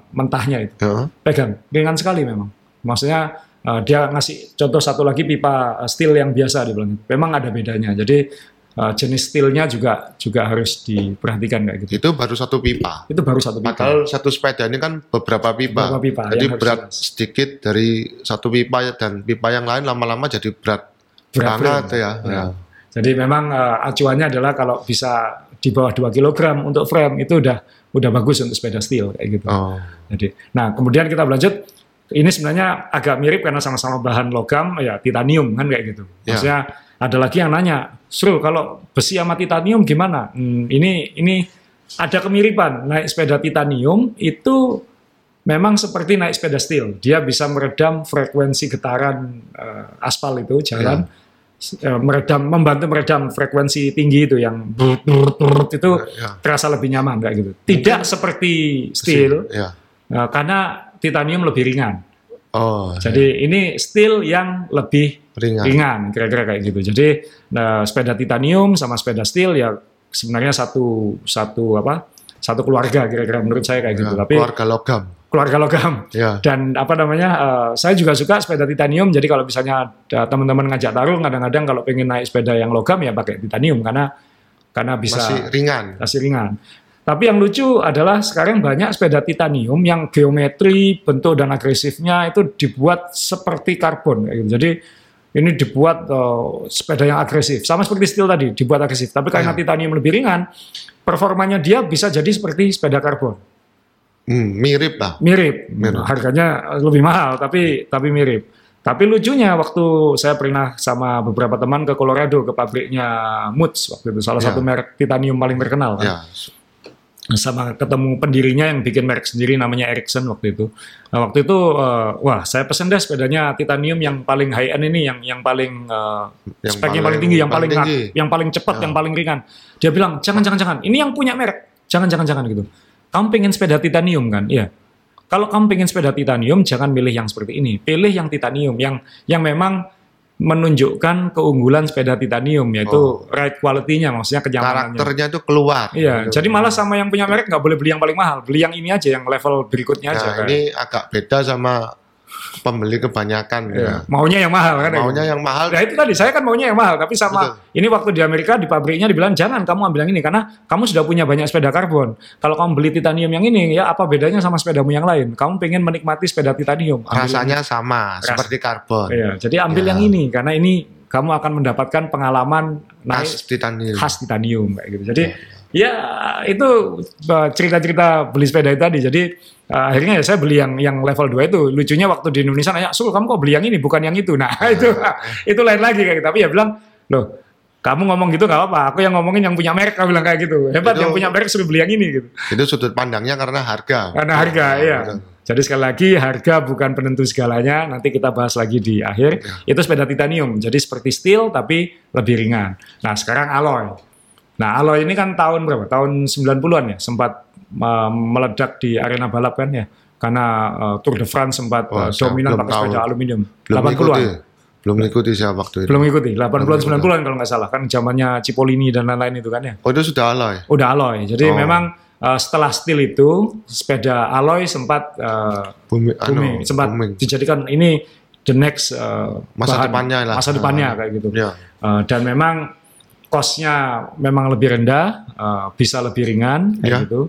mentahnya itu Ya. pegang ringan sekali memang maksudnya eh, dia ngasih contoh satu lagi pipa steel yang biasa dia bilang memang ada bedanya jadi eh, jenis steelnya juga juga harus diperhatikan kayak gitu Itu baru satu pipa. itu baru satu pipa Padahal satu sepeda ini kan beberapa pipa. Beberapa pipa jadi harus berat jelas. sedikit dari satu pipa dan pipa yang lain lama-lama jadi berat Berat banget ya. Ya. Ya. Jadi memang eh, acuannya adalah kalau bisa di bawah 2 kg untuk frame itu udah udah bagus untuk sepeda steel kayak gitu. Oh, Jadi, nah kemudian kita berlanjut. Ini sebenarnya agak mirip karena sama-sama bahan logam, ya titanium kan kayak gitu. Ya. Maksudnya ada lagi yang nanya, Srul kalau besi sama titanium gimana? Hmm, ini ini ada kemiripan. Naik sepeda titanium itu memang seperti naik sepeda steel. Dia bisa meredam frekuensi getaran eh, aspal itu jalan. eh, meredam membantu meredam frekuensi tinggi itu yang brut, brut, brut, itu ya. terasa lebih nyaman kayak gitu. Tidak seperti steel Ya. eh, karena titanium lebih ringan. Oh, Jadi ini steel yang lebih ringan. ringan kira-kira kayak gitu. Jadi nah, sepeda titanium sama sepeda steel ya sebenarnya satu satu apa? Satu keluarga kira-kira menurut saya kayak gitu. Ya, Tapi keluarga logam. keluarga logam. Ya. Dan apa namanya? eh, saya juga suka sepeda titanium. Jadi kalau misalnya teman-teman ngajak taruh, kadang-kadang kalau pengen naik sepeda yang logam ya pakai titanium karena karena bisa Masih ringan. masih ringan. Tapi yang lucu adalah sekarang banyak sepeda titanium yang geometri, bentuk dan agresifnya itu dibuat seperti karbon. gitu. Jadi ini dibuat eh, sepeda yang agresif, sama seperti steel tadi dibuat agresif. Tapi karena Ya. titanium lebih ringan, performanya dia bisa jadi seperti sepeda karbon. Hmm, mirip lah. Mirip, Mirip. harganya lebih mahal tapi tapi mirip. Tapi lucunya waktu saya pernah sama beberapa teman ke Colorado ke pabriknya Moods waktu itu salah Ya. satu merek titanium paling terkenal kan Ya. Sama ketemu pendirinya yang bikin merek sendiri namanya Ericsson waktu itu. Nah, waktu itu eh, wah saya pesen deh sepedanya titanium yang paling high end ini yang yang paling eh, Yang speknya paling, paling- tinggi, yang paling paling tinggi. yang paling cepat, Ya. yang paling ringan. Dia bilang jangan jangan jangan ini yang punya merek jangan jangan jangan gitu. Kamu pengen sepeda titanium kan? Iya. Kalau kamu pengen sepeda titanium jangan milih yang seperti ini, pilih yang titanium yang yang memang menunjukkan keunggulan sepeda titanium yaitu Oh. ride quality-nya maksudnya kenyamanannya. Karakternya itu keluar. Iya, Gitu. jadi malah sama yang punya merek nggak boleh beli yang paling mahal, beli yang ini aja, yang level berikutnya aja. Nah, kan. ini agak beda sama pembeli kebanyakan Iya, ya. Maunya yang mahal kan? Maunya yang mahal. Nah itu tadi saya kan maunya yang mahal, tapi sama ini waktu di Amerika di pabriknya dibilang jangan kamu ambil yang ini karena kamu sudah punya banyak sepeda karbon. Kalau kamu beli titanium yang ini ya apa bedanya sama sepedamu yang lain? Kamu pengen menikmati sepeda titanium? Rasanya sama Ras- seperti karbon. Iya, jadi ambil Ya. yang ini karena ini kamu akan mendapatkan pengalaman naik Khas titanium. khas titanium kayak gitu. Jadi ya itu uh, cerita-cerita beli sepeda itu tadi. Jadi uh, akhirnya ya saya beli yang yang level 2 itu. Lucunya waktu di Indonesia nanya, "Sul, kamu kok beli yang ini bukan yang itu?" Nah, [laughs] itu itu lain lagi kayak gitu. Tapi ya bilang, "Loh, kamu ngomong gitu gak apa-apa. Aku yang ngomongin yang punya merek, aku bilang kayak gitu. Hebat Itu- yang punya merek suruh beli yang ini gitu. Itu sudut pandangnya karena harga. Karena harga, Ya, ya. betul. Jadi sekali lagi harga bukan penentu segalanya. Nanti kita bahas lagi di akhir. Ya. Itu sepeda titanium. Jadi seperti steel tapi lebih ringan. Nah sekarang alloy. Nah alloy ini kan tahun berapa? Tahun 90-an ya sempat meledak di arena balap kan ya. Karena uh, Tour de France sempat uh, Wah, saya dominan pakai sepeda tahu. aluminium. Belum 80-an. ikuti. Belum ikuti saya waktu itu. Belum ikuti. 80-an Belum 90-an kalau nggak salah kan zamannya Cipollini dan lain-lain itu kan ya. Oh itu sudah alloy. Udah alloy. Jadi Oh. memang uh, setelah steel itu sepeda alloy sempat uh, Bumi, booming, anu, sempat booming. dijadikan ini the next uh, Masa bahan, depannya lah. masa depannya Ah. kayak gitu. Ya. Uh, dan memang cost-nya memang lebih rendah, uh, bisa lebih ringan kayak Ya. gitu.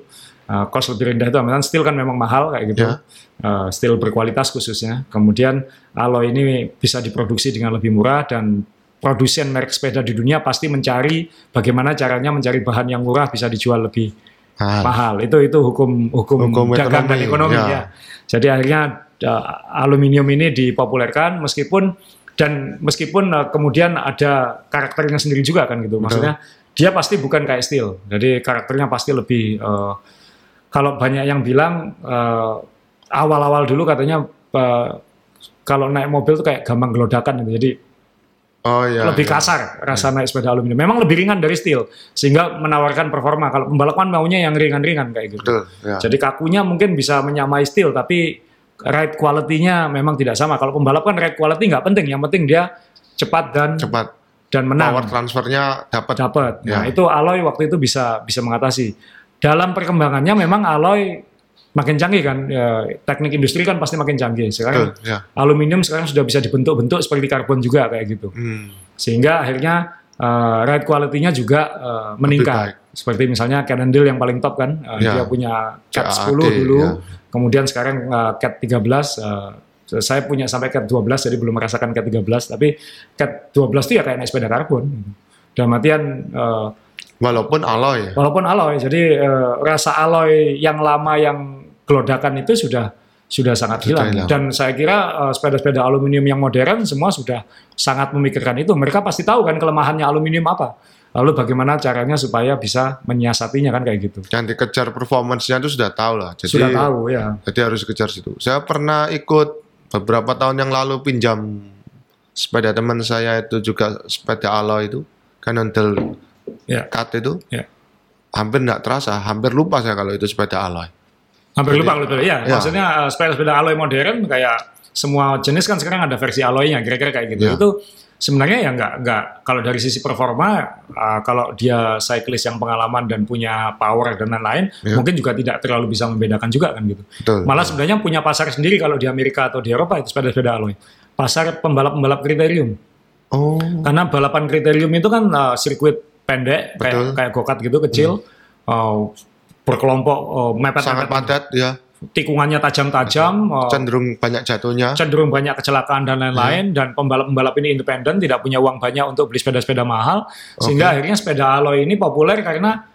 Uh, cost lebih rendah itu misalnya steel kan memang mahal kayak gitu. Ya. Uh, steel berkualitas khususnya. Kemudian alloy ini bisa diproduksi dengan lebih murah dan produsen merek sepeda di dunia pasti mencari bagaimana caranya mencari bahan yang murah bisa dijual lebih Mahal. mahal. Itu itu hukum hukum, Hukum dagang dan ekonomi, ekonomi ya. ya. Jadi akhirnya uh, aluminium ini dipopulerkan meskipun dan meskipun uh, kemudian ada karakternya sendiri juga kan gitu. Maksudnya dia pasti bukan kayak steel. Jadi karakternya pasti lebih uh, kalau banyak yang bilang uh, awal-awal dulu katanya uh, kalau naik mobil tuh kayak gampang gelodakan gitu. Jadi Oh iya. lebih iya. kasar rasa naik sepeda aluminium. Memang lebih ringan dari steel sehingga menawarkan performa. Kalau pembalap kan maunya yang ringan-ringan kayak gitu. Betul. Ya. Jadi kakunya mungkin bisa menyamai steel tapi ride quality-nya memang tidak sama. Kalau pembalap kan ride quality nggak penting, yang penting dia cepat dan Cepat. dan menang. Power transfernya dapat. Dapat. Nah, Ya. itu alloy waktu itu bisa bisa mengatasi. Dalam perkembangannya memang alloy makin canggih kan. Ya, teknik industri kan pasti makin canggih. Sekarang Betul. Ya. aluminium sekarang sudah bisa dibentuk-bentuk seperti karbon juga kayak gitu. Hmm. Sehingga akhirnya eh, ride quality-nya juga eh, meningkat. Seperti misalnya Cannondale yang paling top kan, eh, Ya. dia punya Cat CAD, 10 dulu, ya. kemudian sekarang eh, Cat 13, eh, saya punya sampai Cat 12 jadi belum merasakan Cat 13, tapi Cat 12 itu ya kayak naik sepeda karbon. Dalam artian eh, Walaupun alloy. walaupun alloy, jadi eh, rasa alloy yang lama yang gelodakan itu sudah sudah sangat Sudah hilang. hilang. Dan saya kira eh, sepeda-sepeda aluminium yang modern semua sudah sangat memikirkan itu. Mereka pasti tahu kan kelemahannya aluminium apa. Lalu bagaimana caranya supaya bisa menyiasatinya kan kayak gitu. Yang dikejar performance-nya itu sudah tahu lah. Jadi, sudah tahu ya. Jadi harus kejar situ. Saya pernah ikut beberapa tahun yang lalu pinjam sepeda teman saya itu juga sepeda alloy itu. Cannondale Ya. Cut itu. Ya. Hampir nggak terasa. Hampir lupa saya kalau itu sepeda alloy. Hampir lupa kalau itu. Ya, Ya. maksudnya eh, sepeda-sepeda alloy modern kayak semua jenis kan sekarang ada versi alloynya, kira-kira kayak gitu. Ya. Itu sebenarnya ya nggak nggak kalau dari sisi performa eh, kalau dia cyclist yang pengalaman dan punya power dan lain-lain Ya. mungkin juga tidak terlalu bisa membedakan juga kan gitu. Betul. Malah sebenarnya punya pasar sendiri kalau di Amerika atau di Eropa itu sepeda-sepeda alloy. Pasar pembalap-pembalap kriterium. Oh. Karena balapan kriterium itu kan uh, sirkuit pendek kayak Betul. Hmm. kayak go-kart gitu kecil. uh, berkelompok uh, mepet Sangat padat ya. tikungannya tajam-tajam, uh, Cenderung banyak jatuhnya. cenderung banyak kecelakaan dan lain-lain dan pembalap-pembalap ini independen tidak punya uang banyak untuk beli sepeda-sepeda mahal sehingga akhirnya sepeda alloy ini populer karena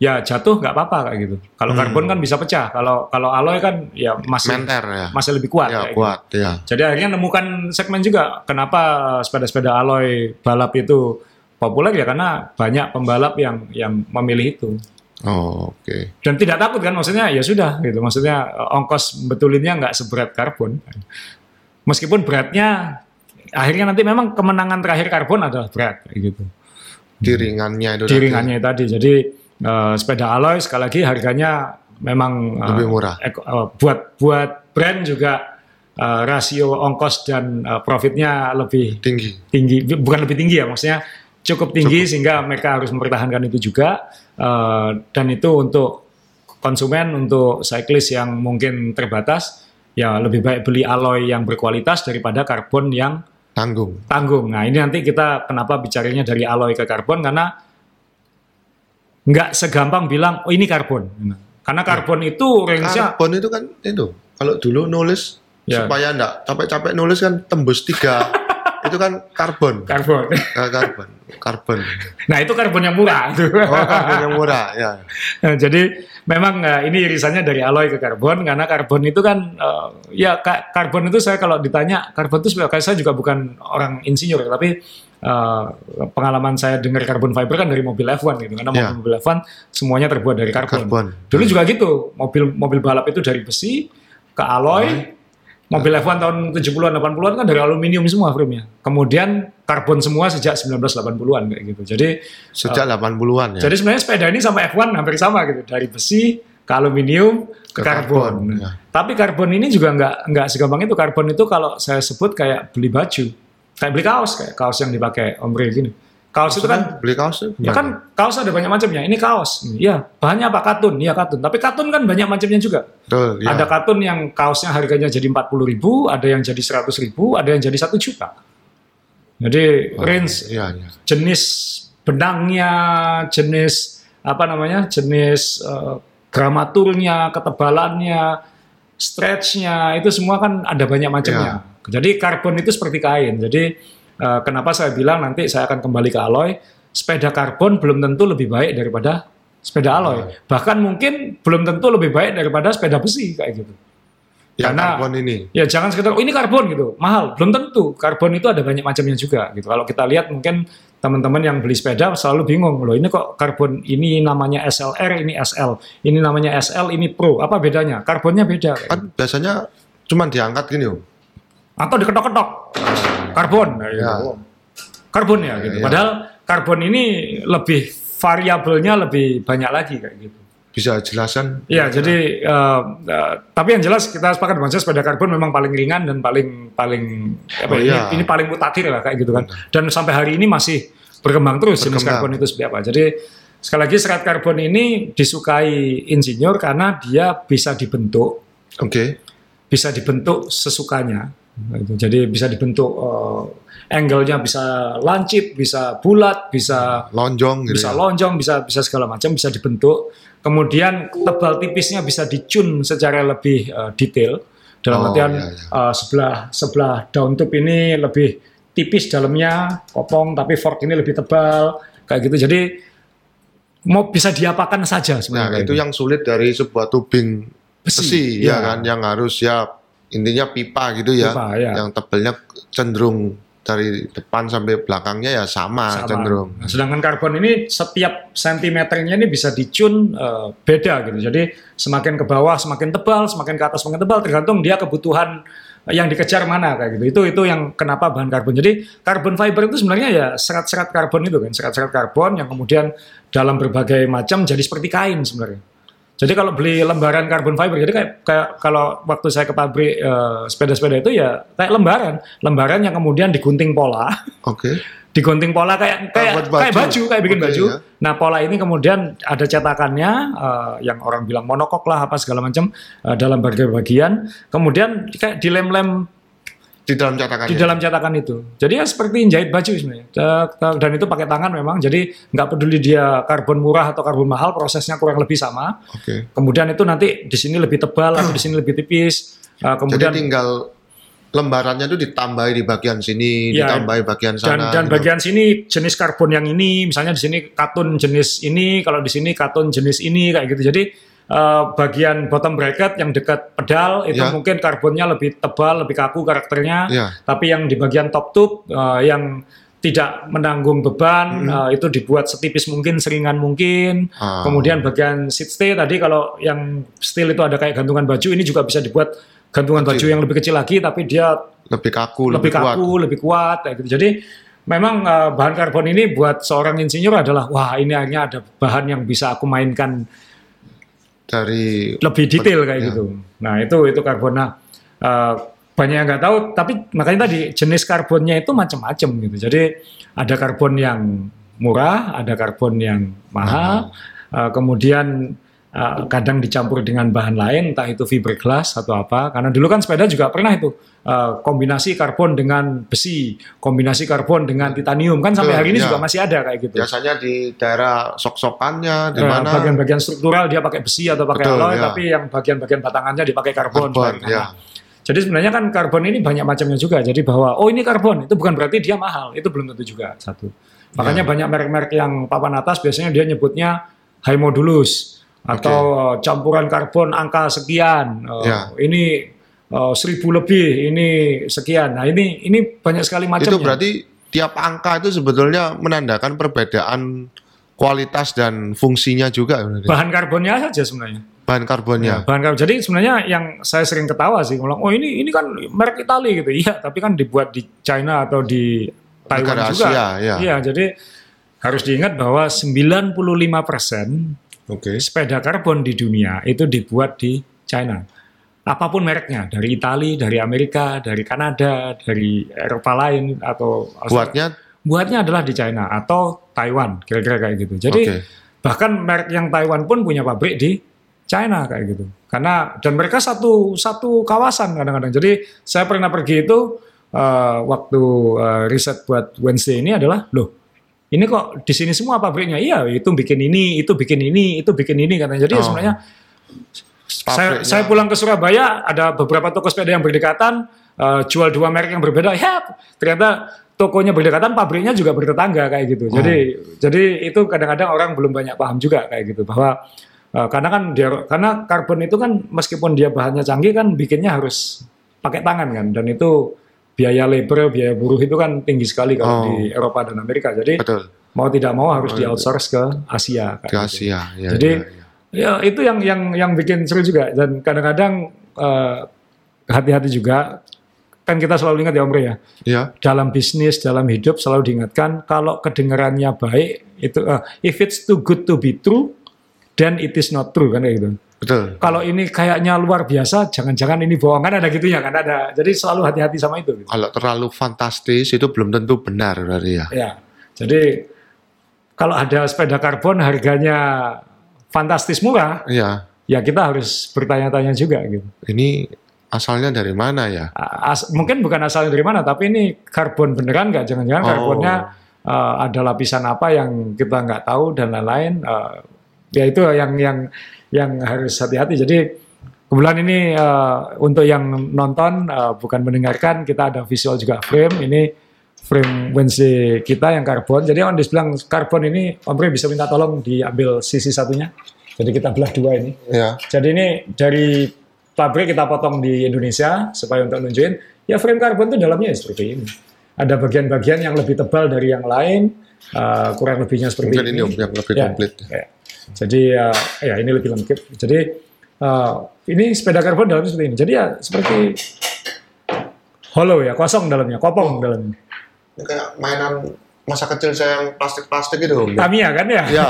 ya jatuh nggak apa-apa kayak gitu. Kalau karbon kan bisa pecah, kalau kalau alloy kan ya masih Menter ya. masih lebih kuat. Ya kayak gitu. kuat ya. Jadi akhirnya nemukan segmen juga kenapa sepeda-sepeda alloy balap itu populer ya karena banyak pembalap yang yang memilih itu Oh, oke. dan tidak takut kan maksudnya ya sudah gitu maksudnya uh, ongkos betulinnya nggak seberat karbon meskipun beratnya akhirnya nanti memang kemenangan terakhir karbon adalah berat gitu Di ringannya itu di tadi. tadi jadi uh, sepeda alloy sekali lagi harganya memang uh, Lebih murah. eko- uh, buat buat brand juga uh, rasio ongkos dan uh, profitnya lebih tinggi. tinggi bukan lebih tinggi ya maksudnya cukup tinggi sehingga mereka harus mempertahankan itu juga Eh, dan itu untuk konsumen untuk cyclist yang mungkin terbatas ya lebih baik beli alloy yang berkualitas daripada karbon yang Tanggung. tanggung. Nah ini nanti kita kenapa bicaranya dari alloy ke karbon karena nggak segampang bilang oh ini karbon. Karena karbon itu range-nya Karbon itu kan itu. Kalau dulu nulis Ya. supaya enggak capek-capek nulis kan tembus tiga. [laughs] itu kan karbon. karbon. Karbon. Karbon. Nah itu karbon yang murah. [laughs] Oh, karbon yang murah ya. [laughs] Nah, jadi memang eh, ini irisannya dari alloy ke karbon karena karbon itu kan eh, ya ka- karbon itu saya kalau ditanya karbon itu sebenarnya saya juga bukan orang insinyur tapi eh, pengalaman saya dengar karbon fiber kan dari mobil F1 gitu karena Ya. mobil F1 semuanya terbuat dari karbon. Karbon. Dulu juga gitu mobil mobil balap itu dari besi ke alloy. Mobil F1 tahun 70-an 80-an kan dari aluminium semua frame-nya. Kemudian karbon semua sejak 1980-an kayak gitu. Jadi Sejak 80-an ya. jadi sebenarnya sepeda ini sama F1 hampir sama gitu, dari besi ke aluminium ke, Ke karbon. karbon, ya. Tapi karbon ini juga nggak nggak segampang itu. Karbon itu kalau saya sebut kayak beli baju, kayak beli kaos, kayak kaos yang dipakai ombre gini. Kaos itu kan, beli kaos tuh ya kan kaos ada banyak macamnya. Ini kaos, ya bahannya apa katun, iya katun. Tapi katun kan banyak macamnya juga. Betul, ya. Ada katun yang kaosnya harganya jadi 40 ribu, ada yang jadi 100 ribu, ada yang jadi satu juta. Jadi Oh, range Iya, iya. jenis benangnya, jenis apa namanya, jenis eh, gramaturnya, ketebalannya, stretchnya itu semua kan ada banyak macamnya. Jadi karbon itu seperti kain. Jadi eh, kenapa saya bilang nanti saya akan kembali ke alloy, sepeda karbon belum tentu lebih baik daripada sepeda alloy. Bahkan mungkin belum tentu lebih baik daripada sepeda besi kayak gitu. Yang Karena- karbon ini. Ya jangan sekedar oh ini karbon gitu, mahal. Belum tentu. Karbon itu ada banyak macamnya juga gitu. Kalau kita lihat mungkin teman-teman yang beli sepeda selalu bingung loh ini kok karbon ini namanya SLR ini SL ini namanya SL ini Pro apa bedanya karbonnya beda Kan biasanya cuma diangkat gini, Om. atau diketok-ketok karbon Ya. gitu. karbon ya gitu Ya. padahal karbon ini lebih variabelnya lebih banyak lagi kayak gitu Bisa jelaskan? Iya, jadi eh, eh, tapi yang jelas kita sepakat bahwa sepeda karbon memang paling ringan dan paling paling apa Oh, ya, ini, iya. ini paling mutakhir lah kayak gitu kan. Dan sampai hari ini masih berkembang terus jenis Berkembang. karbon itu seperti apa. Jadi sekali lagi serat karbon ini disukai insinyur karena dia bisa dibentuk, Oke. bisa dibentuk sesukanya. Gitu. Jadi bisa dibentuk eh, angle-nya bisa lancip, bisa bulat, bisa Lonjong gitu. bisa ya. lonjong, bisa bisa segala macam, bisa dibentuk. Kemudian tebal tipisnya bisa dicun secara lebih eh, detail. Dalam Oh, artian iya, iya. eh, sebelah sebelah daun tube ini lebih tipis dalamnya, kopong, tapi fork ini lebih tebal, kayak gitu. Jadi mau bisa diapakan saja Nah, sebenarnya. itu yang sulit dari sebuah tubing Besi, besi, iya. ya kan, yang harus ya intinya pipa gitu ya, Pipa, ya. yang tebelnya cenderung dari depan sampai belakangnya ya sama, Sama. cenderung. Nah, sedangkan karbon ini setiap sentimeternya ini bisa dicun eh, beda gitu. Jadi semakin ke bawah semakin tebal, semakin ke atas semakin tebal tergantung dia kebutuhan yang dikejar mana kayak gitu. Itu itu yang kenapa bahan karbon. Jadi karbon fiber itu sebenarnya ya serat-serat karbon itu kan, serat-serat karbon yang kemudian dalam berbagai macam jadi seperti kain sebenarnya. Jadi kalau beli lembaran karbon fiber, jadi kayak, kayak kalau waktu saya ke pabrik eh, sepeda-sepeda itu ya kayak lembaran, lembaran yang kemudian digunting pola, Oke. [laughs] digunting pola kayak kayak buat baju. kayak baju kayak bikin Oke, baju. ya. Nah pola ini kemudian ada cetakannya eh, yang orang bilang monokok lah apa segala macam eh, dalam berbagai bagian. Kemudian kayak dilem-lem Di dalam cetakannya. di dalam cetakan itu. Jadi ya seperti jahit baju sebenarnya. Dan itu pakai tangan memang. Jadi nggak peduli dia karbon murah atau karbon mahal, prosesnya kurang lebih sama. Oke. Kemudian itu nanti di sini lebih tebal atau di sini lebih tipis. Eh, Jadi kemudian tinggal lembarannya itu ditambahi di bagian sini, Ya, ditambahi bagian dan sana. dan gitu. bagian sini jenis karbon yang ini misalnya di sini katun jenis ini kalau di sini katun jenis ini kayak gitu jadi eh, bagian bottom bracket yang dekat pedal itu Ya. mungkin karbonnya lebih tebal lebih kaku karakternya Ya. tapi yang di bagian top tube eh, yang tidak menanggung beban eh, itu dibuat setipis mungkin seringan mungkin Ah. kemudian bagian seat stay tadi kalau yang steel itu ada kayak gantungan baju ini juga bisa dibuat gantungan baju Kecil. yang lebih kecil lagi tapi dia lebih kaku, lebih lebih, kuat. kaku, lebih kuat kayak gitu. Jadi memang eh, bahan karbon ini buat seorang insinyur adalah wah ini akhirnya ada bahan yang bisa aku mainkan Dari lebih detail kayak Ya. gitu. Nah itu itu karbon. Nah eh, banyak yang nggak tahu, tapi makanya tadi jenis karbonnya itu macam-macam gitu. Jadi ada karbon yang murah, ada karbon yang mahal, eh, kemudian eh, kadang dicampur dengan bahan lain, entah itu fiberglass atau apa. Karena dulu kan sepeda juga pernah itu eh, kombinasi karbon dengan besi, kombinasi karbon dengan titanium kan sampai hari ini ya. juga masih ada kayak gitu. biasanya di daerah sok-sokannya di Eh, mana bagian-bagian struktural dia pakai besi atau pakai Betul, alloy, ya. tapi yang bagian-bagian batangannya dipakai karbon. karbon, ya. Jadi sebenarnya kan karbon ini banyak macamnya juga. Jadi bahwa oh ini karbon itu bukan berarti dia mahal. Itu belum tentu juga satu. Makanya banyak merek-merek yang papan atas biasanya dia nyebutnya high modulus atau uh, campuran karbon angka sekian. Uh, Ya. Ini uh, seribu lebih, ini sekian. Nah ini ini banyak sekali macamnya. Itu berarti tiap angka itu sebetulnya menandakan perbedaan kualitas dan fungsinya juga bahan karbonnya saja sebenarnya. bahan karbonnya. Ya, bahan karbon. Jadi sebenarnya yang saya sering ketawa sih, ngomong, oh ini ini kan merek Itali gitu. Iya, tapi kan dibuat di China atau di Taiwan Negara juga. Asia, ya. Iya, jadi harus diingat bahwa 95% Oke. sepeda karbon di dunia itu dibuat di China. Apa pun mereknya, dari Itali, dari Amerika, dari Kanada, dari Eropa lain atau Buatnya buatnya adalah di China atau Taiwan, kira-kira kayak gitu. Jadi Oke. bahkan merek yang Taiwan pun punya pabrik di China kayak gitu. Karena dan mereka satu satu kawasan kadang-kadang. Jadi saya pernah pergi itu eh, waktu eh, riset buat Wednesday ini adalah loh ini kok di sini semua pabriknya iya itu bikin ini itu bikin ini itu bikin ini katanya. Jadi Oh. sebenarnya Saya, pabriknya. saya pulang ke Surabaya ada beberapa toko sepeda yang berdekatan eh, jual dua merek yang berbeda. Ya ternyata tokonya berdekatan, pabriknya juga bertetangga kayak gitu. Oh. Jadi jadi itu kadang-kadang orang belum banyak paham juga kayak gitu bahwa eh, karena kan dia karena karbon itu kan meskipun dia bahannya canggih kan bikinnya harus pakai tangan kan dan itu biaya labor, biaya buruh itu kan tinggi sekali kalau Oh. di Eropa dan Amerika. Jadi betul mau tidak mau harus di outsource ke Asia. di gitu. Asia ya, Jadi ya, ya. ya itu yang yang yang bikin seru juga dan kadang-kadang eh, hati-hati juga kan kita selalu ingat ya Om ya ya dalam bisnis dalam hidup selalu diingatkan kalau kedengarannya baik itu eh, if it's too good to be true then it is not true kan kayak gitu. Betul Kalau ini kayaknya luar biasa jangan-jangan ini bohong kan ada gitunya kan ada. Jadi selalu hati-hati sama itu. gitu. kalau terlalu fantastis itu belum tentu benar berarti ya Ya. Jadi kalau ada sepeda karbon harganya fantastis murah Iya, ya kita harus bertanya-tanya juga gitu. ini asalnya dari mana ya? As- mungkin bukan asalnya dari mana, tapi ini karbon beneran nggak? Jangan-jangan Oh. karbonnya uh, ada lapisan apa yang kita nggak tahu dan lain-lain. Uh, ya itu yang yang yang harus hati-hati. Jadi kebetulan ini uh, untuk yang nonton uh, bukan mendengarkan, kita ada visual juga frame. Ini frame Wednesday kita yang karbon. Jadi on bilang karbon ini, Om Rey bisa minta tolong diambil sisi satunya. Jadi kita belah dua ini. Ya, Jadi ini dari pabrik kita potong di Indonesia supaya untuk nunjukin ya frame karbon itu dalamnya ya seperti ini. Ada bagian-bagian yang lebih tebal dari yang lain, uh, kurang lebihnya seperti mungkin ini. ini om yang lebih Ya, komplit. ya. Jadi uh, ya ini lebih lengkap. Jadi uh, ini sepeda karbon dalamnya seperti ini. Jadi ya seperti hollow ya, kosong dalamnya, kopong dalamnya. Ini kayak mainan masa kecil saya yang plastik-plastik itu om. Tamiya kan ya. Ya.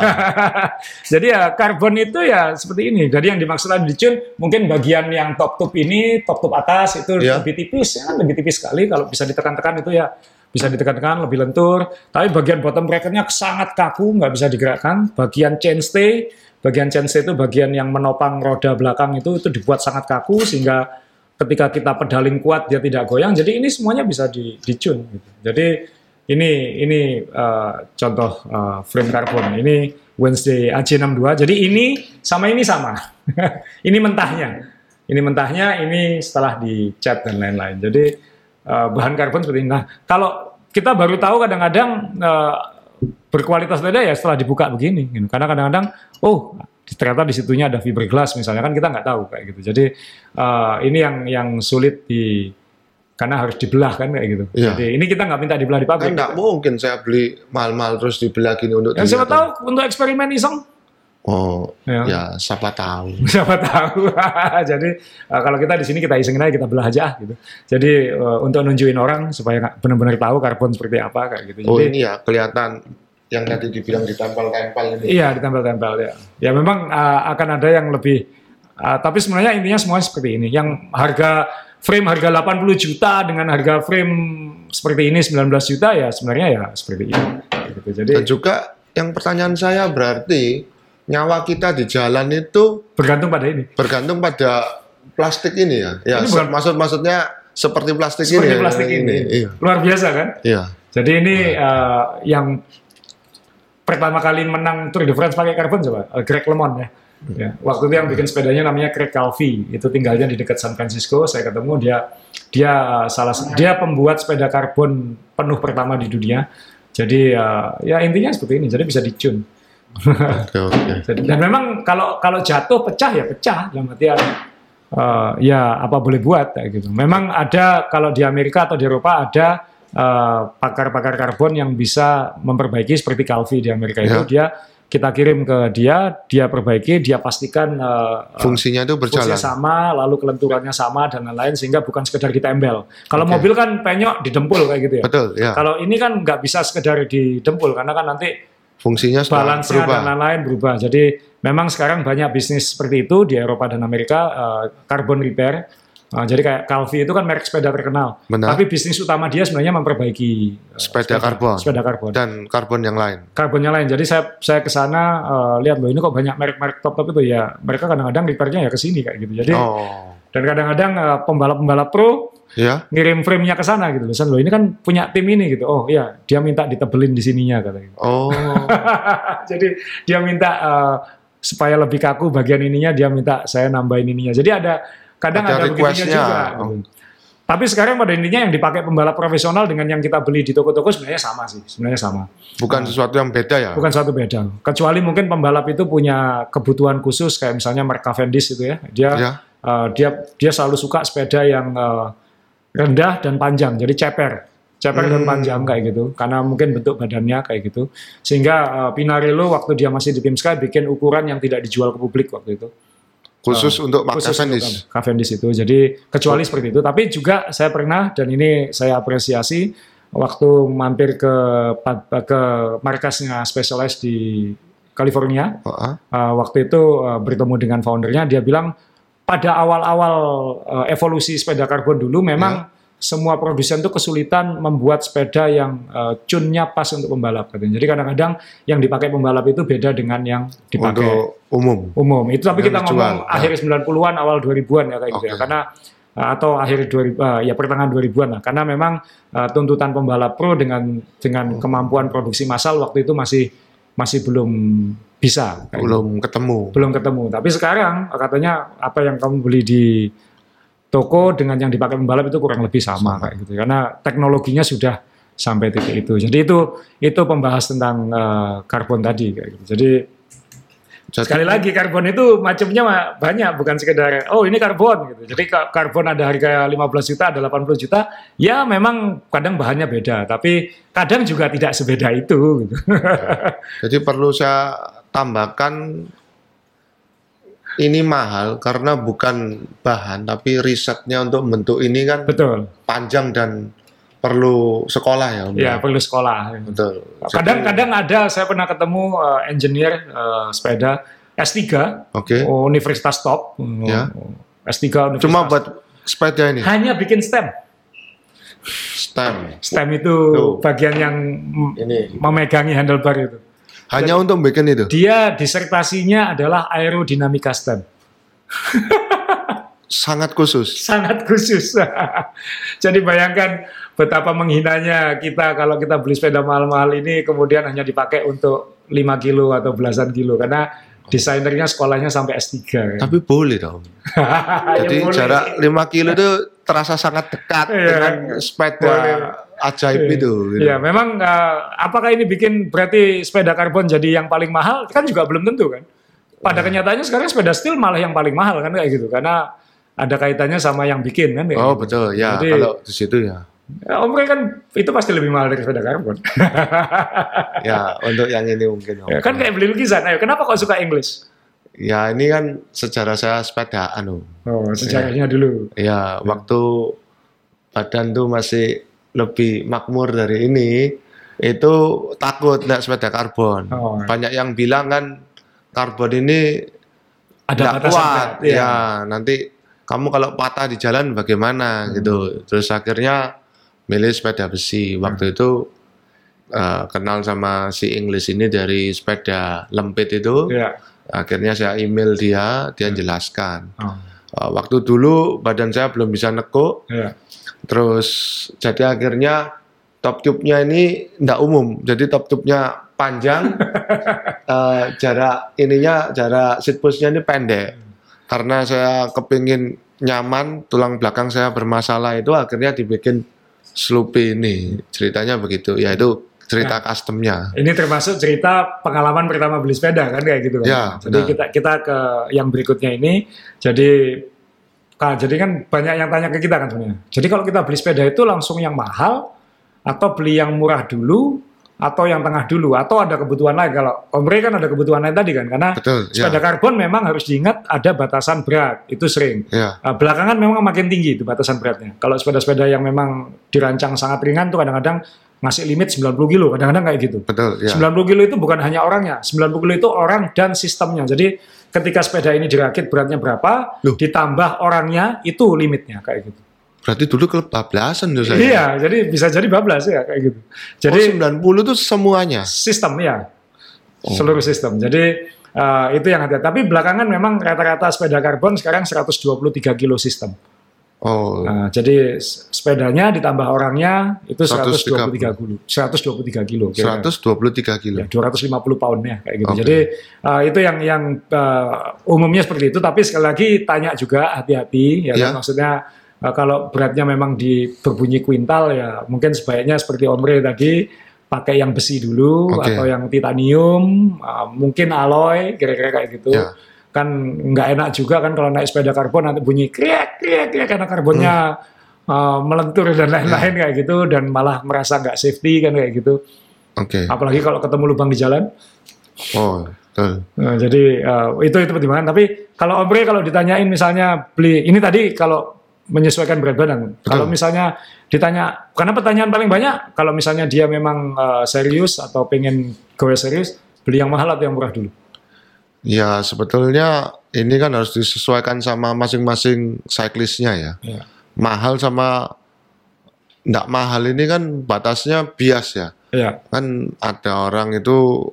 [laughs] Jadi ya karbon itu ya seperti ini. Jadi yang dimaksud tadi dicun mungkin bagian yang top top ini, top top atas itu Ya. lebih tipis, ya kan lebih tipis sekali. Kalau bisa ditekan-tekan itu ya bisa ditekan-tekan lebih lentur. Tapi bagian bottom bracketnya sangat kaku, nggak bisa digerakkan. Bagian chainstay, bagian chainstay itu bagian yang menopang roda belakang itu itu dibuat sangat kaku sehingga ketika kita pedaling kuat dia tidak goyang. Jadi ini semuanya bisa di, dicun. Gitu. Jadi ini ini uh, contoh uh, frame karbon. Ini Wednesday AC62. Jadi ini sama ini sama. [laughs] ini mentahnya. Ini mentahnya, ini setelah dicat dan lain-lain. Jadi uh, bahan karbon seperti ini. Nah, kalau kita baru tahu kadang-kadang uh, berkualitas beda ya setelah dibuka begini. Gitu. Karena kadang-kadang, oh ternyata di situnya ada fiberglass misalnya kan kita nggak tahu kayak gitu. Jadi uh, ini yang yang sulit di karena harus dibelah kan kayak gitu. Iya. Jadi ini kita nggak minta dibelah di pabrik. Kan nggak mungkin saya beli mahal-mahal terus dibelah gini untuk Ya, siapa tahu untuk eksperimen iseng. Oh, Ya. ya siapa tahu. [laughs] Siapa tahu. [laughs] Jadi uh, kalau kita di sini kita isengin aja kita belah aja gitu. Jadi uh, untuk nunjukin orang supaya benar-benar tahu karbon seperti apa kayak gitu. Oh Jadi ini ya kelihatan yang tadi dibilang ditempel-tempel ini. iya ditempel-tempel ya. Ya memang uh, akan ada yang lebih uh, tapi sebenarnya intinya semuanya seperti ini. Yang harga frame harga 80 juta dengan harga frame seperti ini 19 juta ya sebenarnya ya seperti ini. Gitu. Jadi Dan juga yang pertanyaan saya berarti nyawa kita di jalan itu bergantung pada ini. bergantung pada plastik ini ya. Ya, Ini bukan- maksud maksudnya seperti plastik Seperti ini. ya, plastik ini. Iya. Luar biasa kan? Iya. Jadi ini eh, yang pertama kali menang Tour de France pakai karbon coba, eh, Greg LeMond ya. Ya, waktu itu yang bikin sepedanya namanya Craig Calvi, itu tinggalnya di dekat San Francisco. Saya ketemu dia, dia salah dia pembuat sepeda karbon penuh pertama di dunia. Jadi eh, ya intinya seperti ini, jadi bisa dicun. Oke. Jadi- Dan memang kalau kalau jatuh pecah ya pecah, dalam artian eh, ya apa boleh buat kayak gitu. Memang ada kalau di Amerika atau di Eropa ada eh, pakar-pakar karbon yang bisa memperbaiki seperti Calvi di Amerika itu Ya. dia kita kirim ke dia, dia perbaiki, dia pastikan eh, Fungsinya itu fungsinya berjalan. sama, lalu kelenturannya sama dan lain-lain sehingga bukan sekedar ditempel. Kalau Oke. mobil kan penyok didempul kayak gitu ya. Betul, ya. Kalau ini kan nggak bisa sekedar didempul karena kan nanti Fungsinya sudah balance berubah. dan lain-lain berubah. Jadi memang sekarang banyak bisnis seperti itu di Eropa dan Amerika eh, carbon repair. Eh, jadi kayak Calvi itu kan merek sepeda terkenal. Benar. Tapi bisnis utama dia sebenarnya memperbaiki eh, Sepeda karbon. sepeda karbon. Dan karbon yang lain. Karbonnya lain. Jadi saya saya ke sana eh, lihat loh ini kok banyak merek-merek top-top itu ya. Mereka kadang-kadang repairnya ya ke sini kayak gitu. Jadi Oh, dan kadang-kadang pembalap-pembalap pro ya. ngirim frame-nya ke sana gitu. Loh, loh ini kan punya tim ini gitu. Oh iya, dia minta ditebelin di sininya katanya. Oh, [laughs] Jadi dia minta eh, supaya lebih kaku bagian ininya dia minta saya nambahin ininya. Jadi ada kadang Ada ada, begitunya juga. Oh. Tapi sekarang pada intinya yang dipakai pembalap profesional dengan yang kita beli di toko-toko sebenarnya sama sih, sebenarnya sama. Bukan sesuatu yang beda ya. Bukan suatu beda. Kecuali mungkin pembalap itu punya kebutuhan khusus kayak misalnya Mark Cavendish itu ya. Dia Ya. eh, dia dia selalu suka sepeda yang eh, rendah dan panjang. Jadi ceper. Ceper dan Hmm. panjang kayak gitu. Karena mungkin bentuk badannya kayak gitu. Sehingga eh, Pinarello waktu dia masih di tim Sky bikin ukuran yang tidak dijual ke publik waktu itu. Khusus untuk Mark khusus untuk Cavendish. Cavendish itu. Jadi kecuali seperti itu. Tapi juga saya pernah dan ini saya apresiasi waktu mampir ke ke markasnya Specialized di California. Heeh. Uh, waktu itu uh, bertemu dengan foundernya, dia bilang pada awal-awal uh, evolusi sepeda karbon dulu memang semua produsen itu kesulitan membuat sepeda yang uh, tune-nya pas untuk pembalap. katanya. Jadi kadang-kadang yang dipakai pembalap itu beda dengan yang dipakai Untuk umum. umum. Itu tapi Yang kita ngomong dijual, ya. akhir 90-an awal 2000-an ya kayak gitu ya. Karena uh, atau akhir 2000 uh, ya pertengahan 2000-an lah. Karena memang uh, tuntutan pembalap pro dengan dengan kemampuan produksi massal waktu itu masih masih belum bisa. kayak gitu. Belum ketemu. Belum ketemu. Tapi sekarang katanya apa yang kamu beli di toko dengan yang dipakai pembalap itu kurang lebih sama, Sama. kayak gitu. Karena teknologinya sudah sampai titik itu. Jadi itu itu pembahas tentang uh, karbon tadi kayak gitu. Jadi Jadi, Sekali lagi karbon itu macamnya banyak bukan sekedar oh ini karbon gitu. Jadi ka- karbon ada harga 15 juta ada 80 juta ya memang kadang bahannya beda tapi kadang juga tidak sebeda itu gitu. [laughs] jadi perlu saya tambahkan ini mahal karena bukan bahan tapi risetnya untuk bentuk ini kan Betul. panjang dan perlu sekolah ya. Om? Ya perlu sekolah. Betul. Kadang-kadang ada saya pernah ketemu uh, engineer uh, sepeda S3 Oke. Universitas Top. Ya. S3 Universitas. Cuma buat sepeda ini hanya bikin stem. stem. Stem itu Tuh. bagian yang Ini memegangi handlebar itu. hanya untuk bikin itu. Dia disertasinya adalah aerodinamika stem. [laughs] Sangat khusus. Sangat khusus. [laughs] Jadi bayangkan betapa menghinanya kita kalau kita beli sepeda mahal-mahal ini kemudian hanya dipakai untuk 5 kilo atau belasan kilo karena desainernya sekolahnya sampai S3. kan. Tapi boleh dong. [laughs] Ya Jadi boleh. jarak 5 kilo itu terasa sangat dekat Iya. dengan sepeda ajaib Iya. itu. gitu. Ya, memang eh, apakah ini bikin berarti sepeda karbon jadi yang paling mahal? Kan juga belum tentu kan. Pada kenyataannya sekarang sepeda steel malah yang paling mahal kan kayak gitu karena ada kaitannya sama yang bikin kan. Oh gitu. betul ya Jadi- kalau di situ ya. Ya, Om Roy kan itu pasti lebih mahal dari sepeda karbon. [laughs] Ya untuk yang ini mungkin. Ya, kan kayak beli lukisan. Ayo, kenapa kok suka English? Ya ini kan sejarah saya sepedaan Om. Oh, sejarahnya dulu. Ya waktu badan tuh masih lebih makmur dari ini itu takut naik sepeda karbon. Oh. Banyak yang bilang kan karbon ini Ada kuat. iya. Ya nanti kamu kalau patah di jalan bagaimana Hmm. gitu. Terus akhirnya milih sepeda besi. Hmm. Waktu itu eh, kenal sama si English ini dari sepeda lempit itu. Iya. Akhirnya saya email dia, dia jelaskan. Oh, Eh, waktu dulu badan saya belum bisa nekuk, iya. terus jadi akhirnya top tube-nya ini tidak umum. Jadi top tube-nya panjang, [laughs] eh, jarak ininya jarak seat post-nya ini pendek. Karena saya kepingin nyaman, tulang belakang saya bermasalah itu akhirnya dibikin Sloopy ini. Ceritanya begitu. Ya itu cerita customnya. Ini termasuk cerita pengalaman pertama beli sepeda kan kayak gitu kan. Ya, jadi benar. kita kita ke yang berikutnya ini. Jadi Kak, jadi kan banyak yang tanya ke kita kan sebenarnya. Jadi kalau kita beli sepeda itu langsung yang mahal atau beli yang murah dulu atau yang tengah dulu atau ada kebutuhan lain kalau Om Rey kan ada kebutuhan lain tadi kan karena Betul, ya. sepeda karbon memang harus diingat ada batasan berat itu sering Ya, Nah, belakangan memang makin tinggi itu batasan beratnya. Kalau sepeda-sepeda yang memang dirancang sangat ringan tuh kadang-kadang ngasih limit 90 kilo, kadang-kadang kayak gitu. betul. Ya. 90 kilo itu bukan hanya orangnya, 90 kilo itu orang dan sistemnya. Jadi ketika sepeda ini dirakit beratnya berapa, Loh. ditambah orangnya itu limitnya kayak gitu. Berarti dulu kebablasan tuh saya. Iya, jadi bisa jadi bablas ya kayak gitu. Jadi oh, 90 itu semuanya. sistem ya, Oh. seluruh sistem. Jadi eh, itu yang ada. Tapi belakangan memang rata-rata sepeda karbon sekarang 123 kilo sistem. Oh, Nah, jadi sepedanya ditambah orangnya itu 123 130. kilo. 123 kilo. kira-kira. 123 kilo. Ya, 250 poundnya kayak gitu. Oke. Jadi uh, itu yang yang uh, umumnya seperti itu. Tapi sekali lagi tanya juga hati-hati ya. Ya. kan? Maksudnya uh, kalau beratnya memang di berbunyi kuintal ya mungkin sebaiknya seperti Om Rey tadi pakai yang besi dulu Oke. atau yang titanium, uh, mungkin alloy kira-kira kayak gitu. Ya. Kan nggak enak juga kan kalau naik sepeda karbon nanti bunyi kriak kriak kriak karena karbonnya Hmm. uh, melentur dan lain-lain kayak gitu dan malah merasa nggak safety kan kayak gitu. Oke. Apalagi kalau ketemu lubang di jalan. Oh, betul. Nah, jadi eh, itu itu pertimbangan. Tapi kalau Om Rey kalau ditanyain misalnya beli ini tadi kalau menyesuaikan berat badan. Kalau misalnya ditanya karena pertanyaan paling banyak kalau misalnya dia memang eh, serius atau pengen goes serius beli yang mahal atau yang murah dulu. Ya, sebetulnya ini kan harus disesuaikan sama masing-masing cyclistnya ya. Ya. Mahal sama nggak mahal ini kan batasnya bias ya. Ya, Kan ada orang itu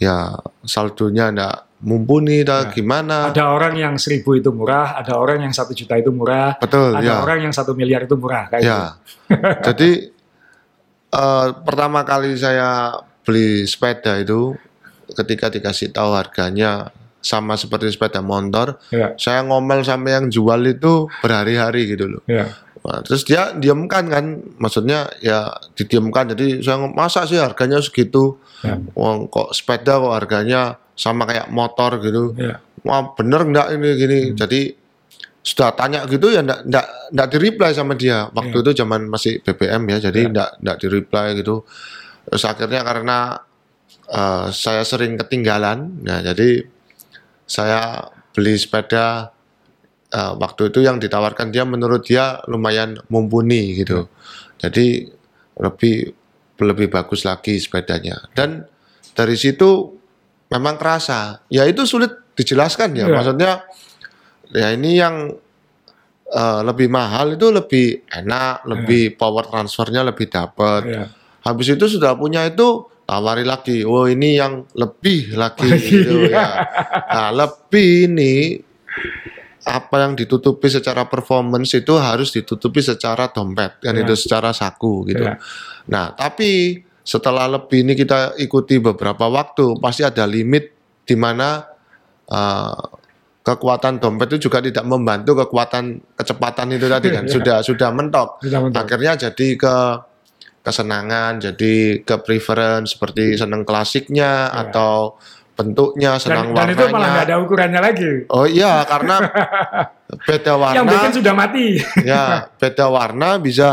ya saldonya nggak mumpuni, dah gimana. ada orang yang seribu itu murah, ada orang yang satu juta itu murah, Betul, ada ya. orang yang satu miliar itu murah kayak gitu. Ya, [laughs] jadi eh, pertama kali saya beli sepeda itu, ketika dikasih tahu harganya sama seperti sepeda motor, Ya, saya ngomel sama yang jual itu berhari-hari gitu loh. ya, Nah, terus dia diamkan kan, maksudnya ya didiamkan. Jadi saya masa sih harganya segitu? ya, Wong kok sepeda kok harganya sama kayak motor gitu? ya. Wah bener nggak ini gini? Jadi sudah tanya gitu ya nggak nggak nggak di reply sama dia. Waktu itu zaman masih BBM ya, jadi nggak nggak di reply gitu. Terus akhirnya karena eh, saya sering ketinggalan, nah jadi saya beli sepeda eh, waktu itu yang ditawarkan dia menurut dia lumayan mumpuni gitu. Jadi lebih lebih bagus lagi sepedanya. Dan dari situ memang kerasa. Ya itu sulit dijelaskan ya. Iya. Maksudnya ya ini yang eh, lebih mahal itu lebih enak, lebih power transfernya lebih dapat. ya. Habis itu sudah punya itu tawari lagi. Oh ini yang lebih lagi gitu iya. ya. Nah lebih ini apa yang ditutupi secara performance itu harus ditutupi secara dompet kan Iya. itu secara saku gitu. Iya. Nah tapi setelah lebih ini kita ikuti beberapa waktu pasti ada limit di mana eh, kekuatan dompet itu juga tidak membantu kekuatan kecepatan itu tadi kan [laughs] sudah sudah mentok Sudah mentok. akhirnya jadi ke kesenangan jadi ke preference seperti seneng klasiknya Iya. atau bentuknya senang Dan, dan itu malah nggak warnanya ada ukurannya lagi. oh iya karena [laughs] beda Yang bikin warna sudah mati. ya beda warna bisa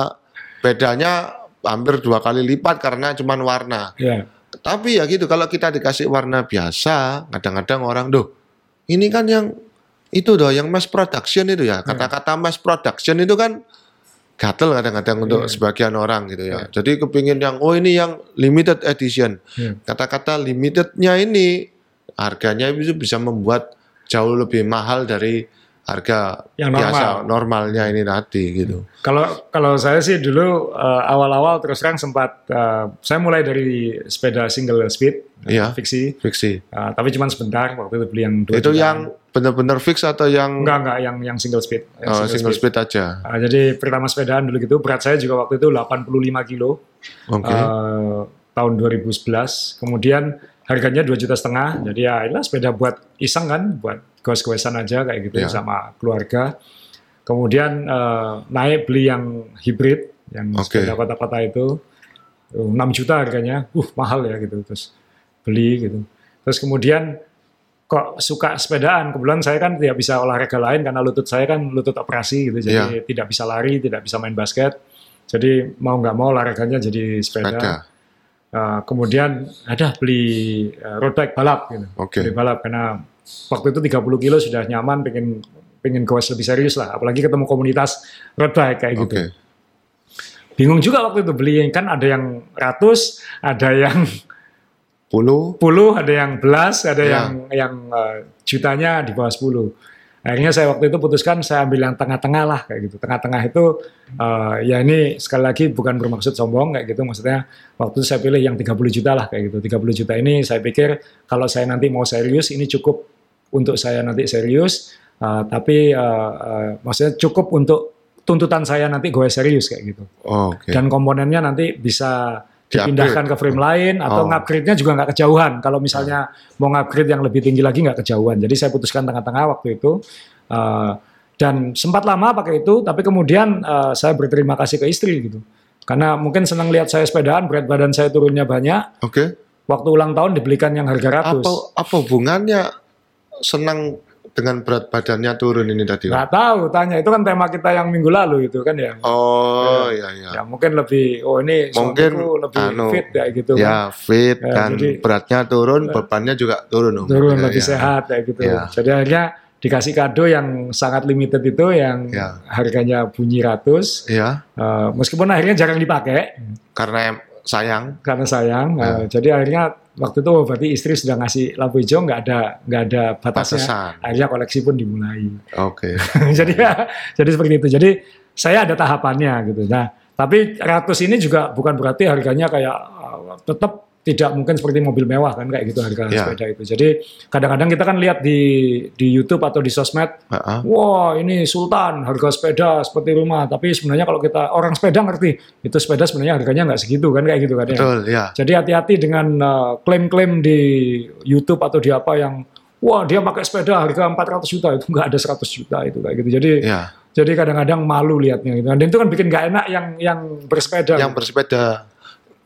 bedanya hampir dua kali lipat karena cuman warna. Ya, tapi ya gitu kalau kita dikasih warna biasa kadang-kadang orang doh ini kan yang itu doh yang mass production itu ya. Kata-kata mass production itu kan gatel kadang-kadang untuk Iya. sebagian orang gitu ya. Jadi kepingin yang oh ini yang limited edition. Iya. kata-kata limitednya ini harganya itu bisa membuat jauh lebih mahal dari harga Yang biasa normal. normalnya ini tadi gitu Kalau kalau saya sih dulu eh, awal-awal terus terang sempat eh, saya mulai dari sepeda single speed Iya. fiksi, fiksi Eh, tapi cuma sebentar waktu itu beli yang dua itu jutaan. yang benar-benar fix atau yang enggak enggak yang yang single speed. Yang oh, single speed aja Eh, jadi pertama sepedaan dulu gitu berat saya juga waktu itu 85 kilo oke eh, tahun 2011. Kemudian harganya dua juta setengah. Jadi ya inilah sepeda buat iseng kan, buat goes-goesan aja kayak gitu Ya. sama keluarga. Kemudian eh, naik beli yang hibrid, yang Oke. sepeda kota-kota itu uh, 6 juta harganya. Uh, mahal ya gitu. Terus beli gitu. Terus kemudian kok suka sepedaan. Kebetulan saya kan tidak bisa olahraga lain karena lutut saya kan lutut operasi gitu. Jadi tidak bisa lari, tidak bisa main basket. Jadi mau nggak mau olahraganya jadi sepeda. sepeda Uh, kemudian ada beli uh, road bike balap gitu. oke Beli balap karena waktu itu 30 kilo sudah nyaman pengen pengen goes lebih serius lah apalagi ketemu komunitas road bike kayak gitu. oke Bingung juga waktu itu beli kan ada yang ratus, ada yang puluh puluh, ada yang belas, ada Ya. yang yang uh, jutanya di bawah 10. Akhirnya saya waktu itu putuskan saya ambil yang tengah-tengah lah kayak gitu. Tengah-tengah itu uh, ya ini sekali lagi bukan bermaksud sombong kayak gitu. Maksudnya waktu itu saya pilih yang 30 juta lah kayak gitu. 30 juta ini saya pikir kalau saya nanti mau serius ini cukup untuk saya nanti serius. Uh, tapi uh, uh, maksudnya cukup untuk tuntutan saya nanti gue serius kayak gitu. Oke. Dan komponennya nanti bisa. Dipindahkan ke frame lain atau Oh. ngupgrade-nya juga nggak kejauhan. Kalau misalnya mau ngupgrade yang lebih tinggi lagi nggak kejauhan. Jadi saya putuskan tengah-tengah waktu itu. Eh, dan sempat lama pakai itu, tapi kemudian eh, saya berterima kasih ke istri gitu. Karena mungkin senang lihat saya sepedaan, berat badan saya turunnya banyak. Oke. Waktu ulang tahun dibelikan yang harga ratus. Apa apa hubungannya senang dengan berat badannya turun ini tadi? Nggak tahu, tanya itu kan tema kita yang minggu lalu itu kan ya. Oh, iya iya. Ya mungkin lebih, oh ini Mungkin, lebih anu, fit ya gitu kan. Ya, fit Ya, kan jadi- beratnya turun, bebannya juga turun. Om. turun Ya, lebih ya. sehat kayak gitu. Ya. Jadi akhirnya dikasih kado yang sangat limited itu yang Ya. harganya bunyi ratus. Iya, Eh, meskipun akhirnya jarang dipakai karena sayang. karena sayang. Ya. Eh, jadi akhirnya waktu itu berarti istri sudah ngasih lampu hijau nggak ada nggak ada batasnya. Batasan. Akhirnya koleksi pun dimulai. Oke. [laughs] jadi ya, jadi seperti itu. Jadi saya ada tahapannya gitu. Nah, tapi ratus ini juga bukan berarti harganya kayak uh, tetap tidak mungkin seperti mobil mewah kan kayak gitu harga Ya. sepeda itu. Jadi kadang-kadang kita kan lihat di di YouTube atau di sosmed, Heeh. wah ini Sultan harga sepeda seperti rumah. Tapi sebenarnya kalau kita orang sepeda ngerti itu sepeda sebenarnya harganya nggak segitu kan kayak gitu kan ya. Betul, ya. Jadi hati-hati dengan uh, klaim-klaim di YouTube atau di apa yang wah dia pakai sepeda harga 400 juta itu nggak ada 100 juta itu kayak gitu. Jadi Ya, jadi kadang-kadang malu lihatnya gitu. Dan itu kan bikin nggak enak yang yang bersepeda. yang bersepeda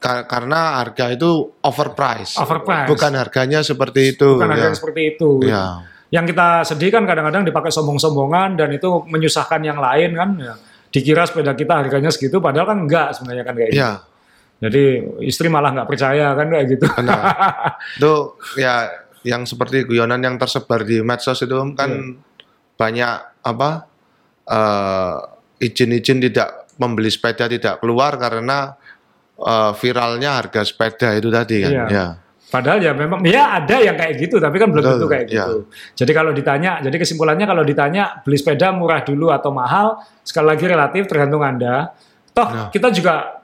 karena harga itu overpriced. Overpriced. Bukan harganya seperti itu. bukan ya. yang seperti itu. gitu. Ya. Yang kita sedih kan kadang-kadang dipakai sombong-sombongan dan itu menyusahkan yang lain kan. Ya. Dikira sepeda kita harganya segitu, padahal kan enggak sebenarnya kan kayak gitu. Ya, Jadi istri malah nggak percaya kan kayak gitu. benar. [laughs] itu ya yang seperti guyonan yang tersebar di medsos itu kan Iya. banyak apa eh, izin-izin tidak membeli sepeda tidak keluar karena eh, viralnya harga sepeda itu tadi kan. Iya. Ya. Padahal ya memang ya ada yang kayak gitu, tapi kan belum tentu kayak ya. gitu. Jadi kalau ditanya, jadi kesimpulannya kalau ditanya beli sepeda murah dulu atau mahal, sekali lagi relatif tergantung anda. Toh Ya. kita juga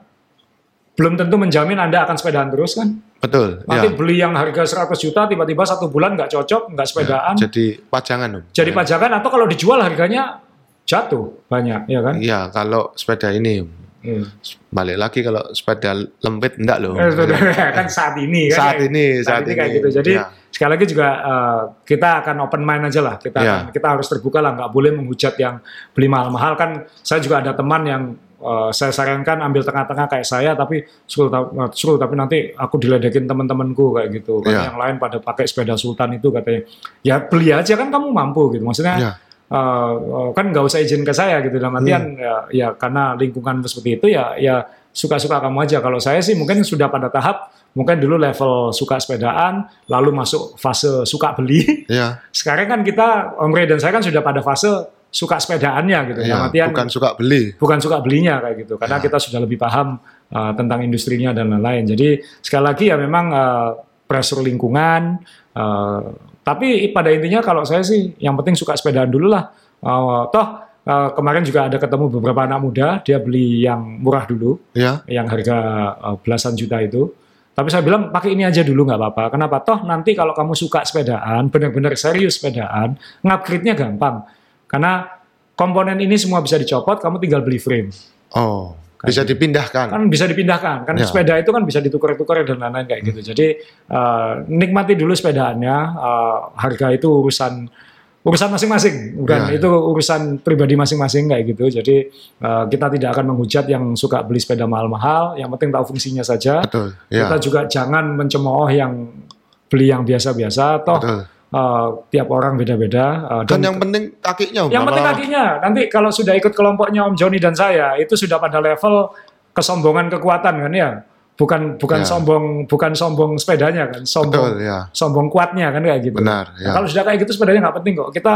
belum tentu menjamin anda akan sepedaan terus kan. Betul. Nanti ya. beli yang harga 100 juta tiba-tiba satu bulan nggak cocok, nggak sepedaan, Jadi pajangan Om. jadi Ya. pajakan atau kalau dijual harganya jatuh banyak, ya kan? Iya, kalau sepeda ini. Hmm. balik lagi kalau sepeda lempit enggak loh. Eh, sudah, kan saat ini kan Saat kayak- ini, saat kayak ini. gitu jadi Ya. sekali lagi juga eh, kita akan open mind aja lah kita Ya. kita harus terbuka lah nggak boleh menghujat yang beli mahal-mahal kan saya juga ada teman yang eh, saya sarankan ambil tengah-tengah kayak saya tapi sul, sul tapi nanti aku diledekin teman-temanku kayak gitu kan Ya. yang lain pada pakai sepeda sultan itu katanya ya beli aja kan kamu mampu gitu maksudnya Eh, kan nggak usah izin ke saya gitu dalam artian Hmm. ya, ya karena lingkungan seperti itu ya ya suka-suka kamu aja kalau saya sih mungkin sudah pada tahap mungkin dulu level suka sepedaan lalu masuk fase suka beli [laughs] Ya, sekarang kan kita Om Ray dan saya kan sudah pada fase suka sepedaannya gitu ya, dalam artian bukan suka beli. bukan suka belinya kayak gitu karena Ya. kita sudah lebih paham uh, tentang industrinya dan lain-lain jadi sekali lagi ya memang uh, pressure lingkungan uh, tapi pada intinya kalau saya sih yang penting suka sepedaan dulu lah. Uh, toh uh, kemarin juga ada ketemu beberapa anak muda dia beli yang murah dulu Ya, yang harga uh, belasan juta itu. Tapi saya bilang pakai ini aja dulu nggak apa-apa. Kenapa? Toh nanti kalau kamu suka sepedaan benar-benar serius sepedaan ngupgrade-nya gampang. Karena komponen ini semua bisa dicopot kamu tinggal beli frame. Oh, bisa dipindahkan. kan bisa dipindahkan. Kan Ya. sepeda itu kan bisa ditukar-tukar dan lain-lain kayak gitu. Jadi uh, nikmati dulu sepedaannya. Uh, harga itu urusan urusan masing-masing. Bukan Ya, ya. itu urusan pribadi masing-masing kayak gitu. Jadi uh, kita tidak akan menghujat yang suka beli sepeda mahal-mahal. Yang penting tahu fungsinya saja. Betul. Ya, kita juga jangan mencemooh yang beli yang biasa-biasa. Toh betul. Uh, tiap orang beda-beda uh, Kan dan yang penting kakinya. Yang penting kakinya. Nanti kalau sudah ikut kelompoknya Om Joni dan saya, itu sudah pada level kesombongan kekuatan kan ya. Bukan bukan Ya. sombong bukan sombong sepedanya kan, sombong Betul, ya. sombong kuatnya kan kayak gitu. Benar, Nah, ya. kalau sudah kayak gitu sepedanya nggak penting kok. Kita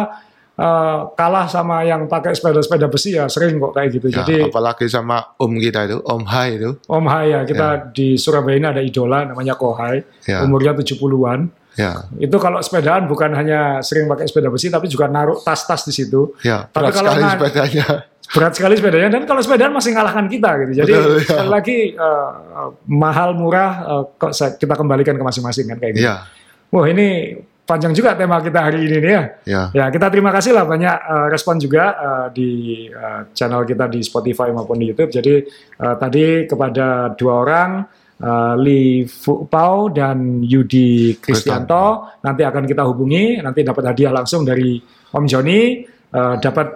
eh, kalah sama yang pakai sepeda-sepeda besi ya sering kok kayak gitu. Ya, Jadi apalagi sama om kita itu, Om Hai itu. Om Hai ya, kita di Surabaya ini ada idola namanya Kohai, Ya. umurnya 70-an. Ya, Itu kalau sepedaan bukan hanya sering pakai sepeda besi tapi juga naruh tas-tas di situ. ya. Tapi Berat kalau sekali sepedanya. berat sekali sepedanya dan kalau sepedaan masih ngalahkan kita gitu. Jadi Betul, ya. sekali lagi eh, mahal murah kok sa- kita kembalikan ke masing-masing kan kayak gitu. Ya, Wah ini panjang juga tema kita hari ini nih ya. Ya, Ya, kita terima kasih lah banyak eh, respon juga eh, di eh, channel kita di Spotify maupun di YouTube. Jadi eh, tadi kepada dua orang eh, Li Fu Pao dan Yudi Kristianto nanti akan kita hubungi, nanti dapat hadiah langsung dari Om Joni, eh, dapat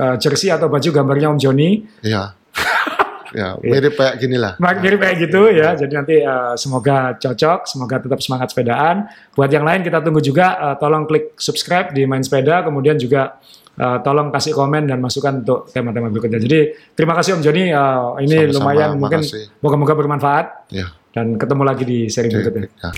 eh, jersey atau baju gambarnya Om Joni. ya. [laughs] ya, mirip kayak gini lah. Mirip kayak gitu ya. Jadi nanti eh, semoga cocok, semoga tetap semangat sepedaan. Buat yang lain kita tunggu juga eh, tolong klik subscribe di Main Sepeda, kemudian juga eh, tolong kasih komen dan masukan untuk tema-tema berikutnya. Jadi terima kasih Om Joni, Eh, ini Sama-sama, lumayan mungkin moga-moga bermanfaat Ya. dan ketemu lagi di seri berikutnya. ya.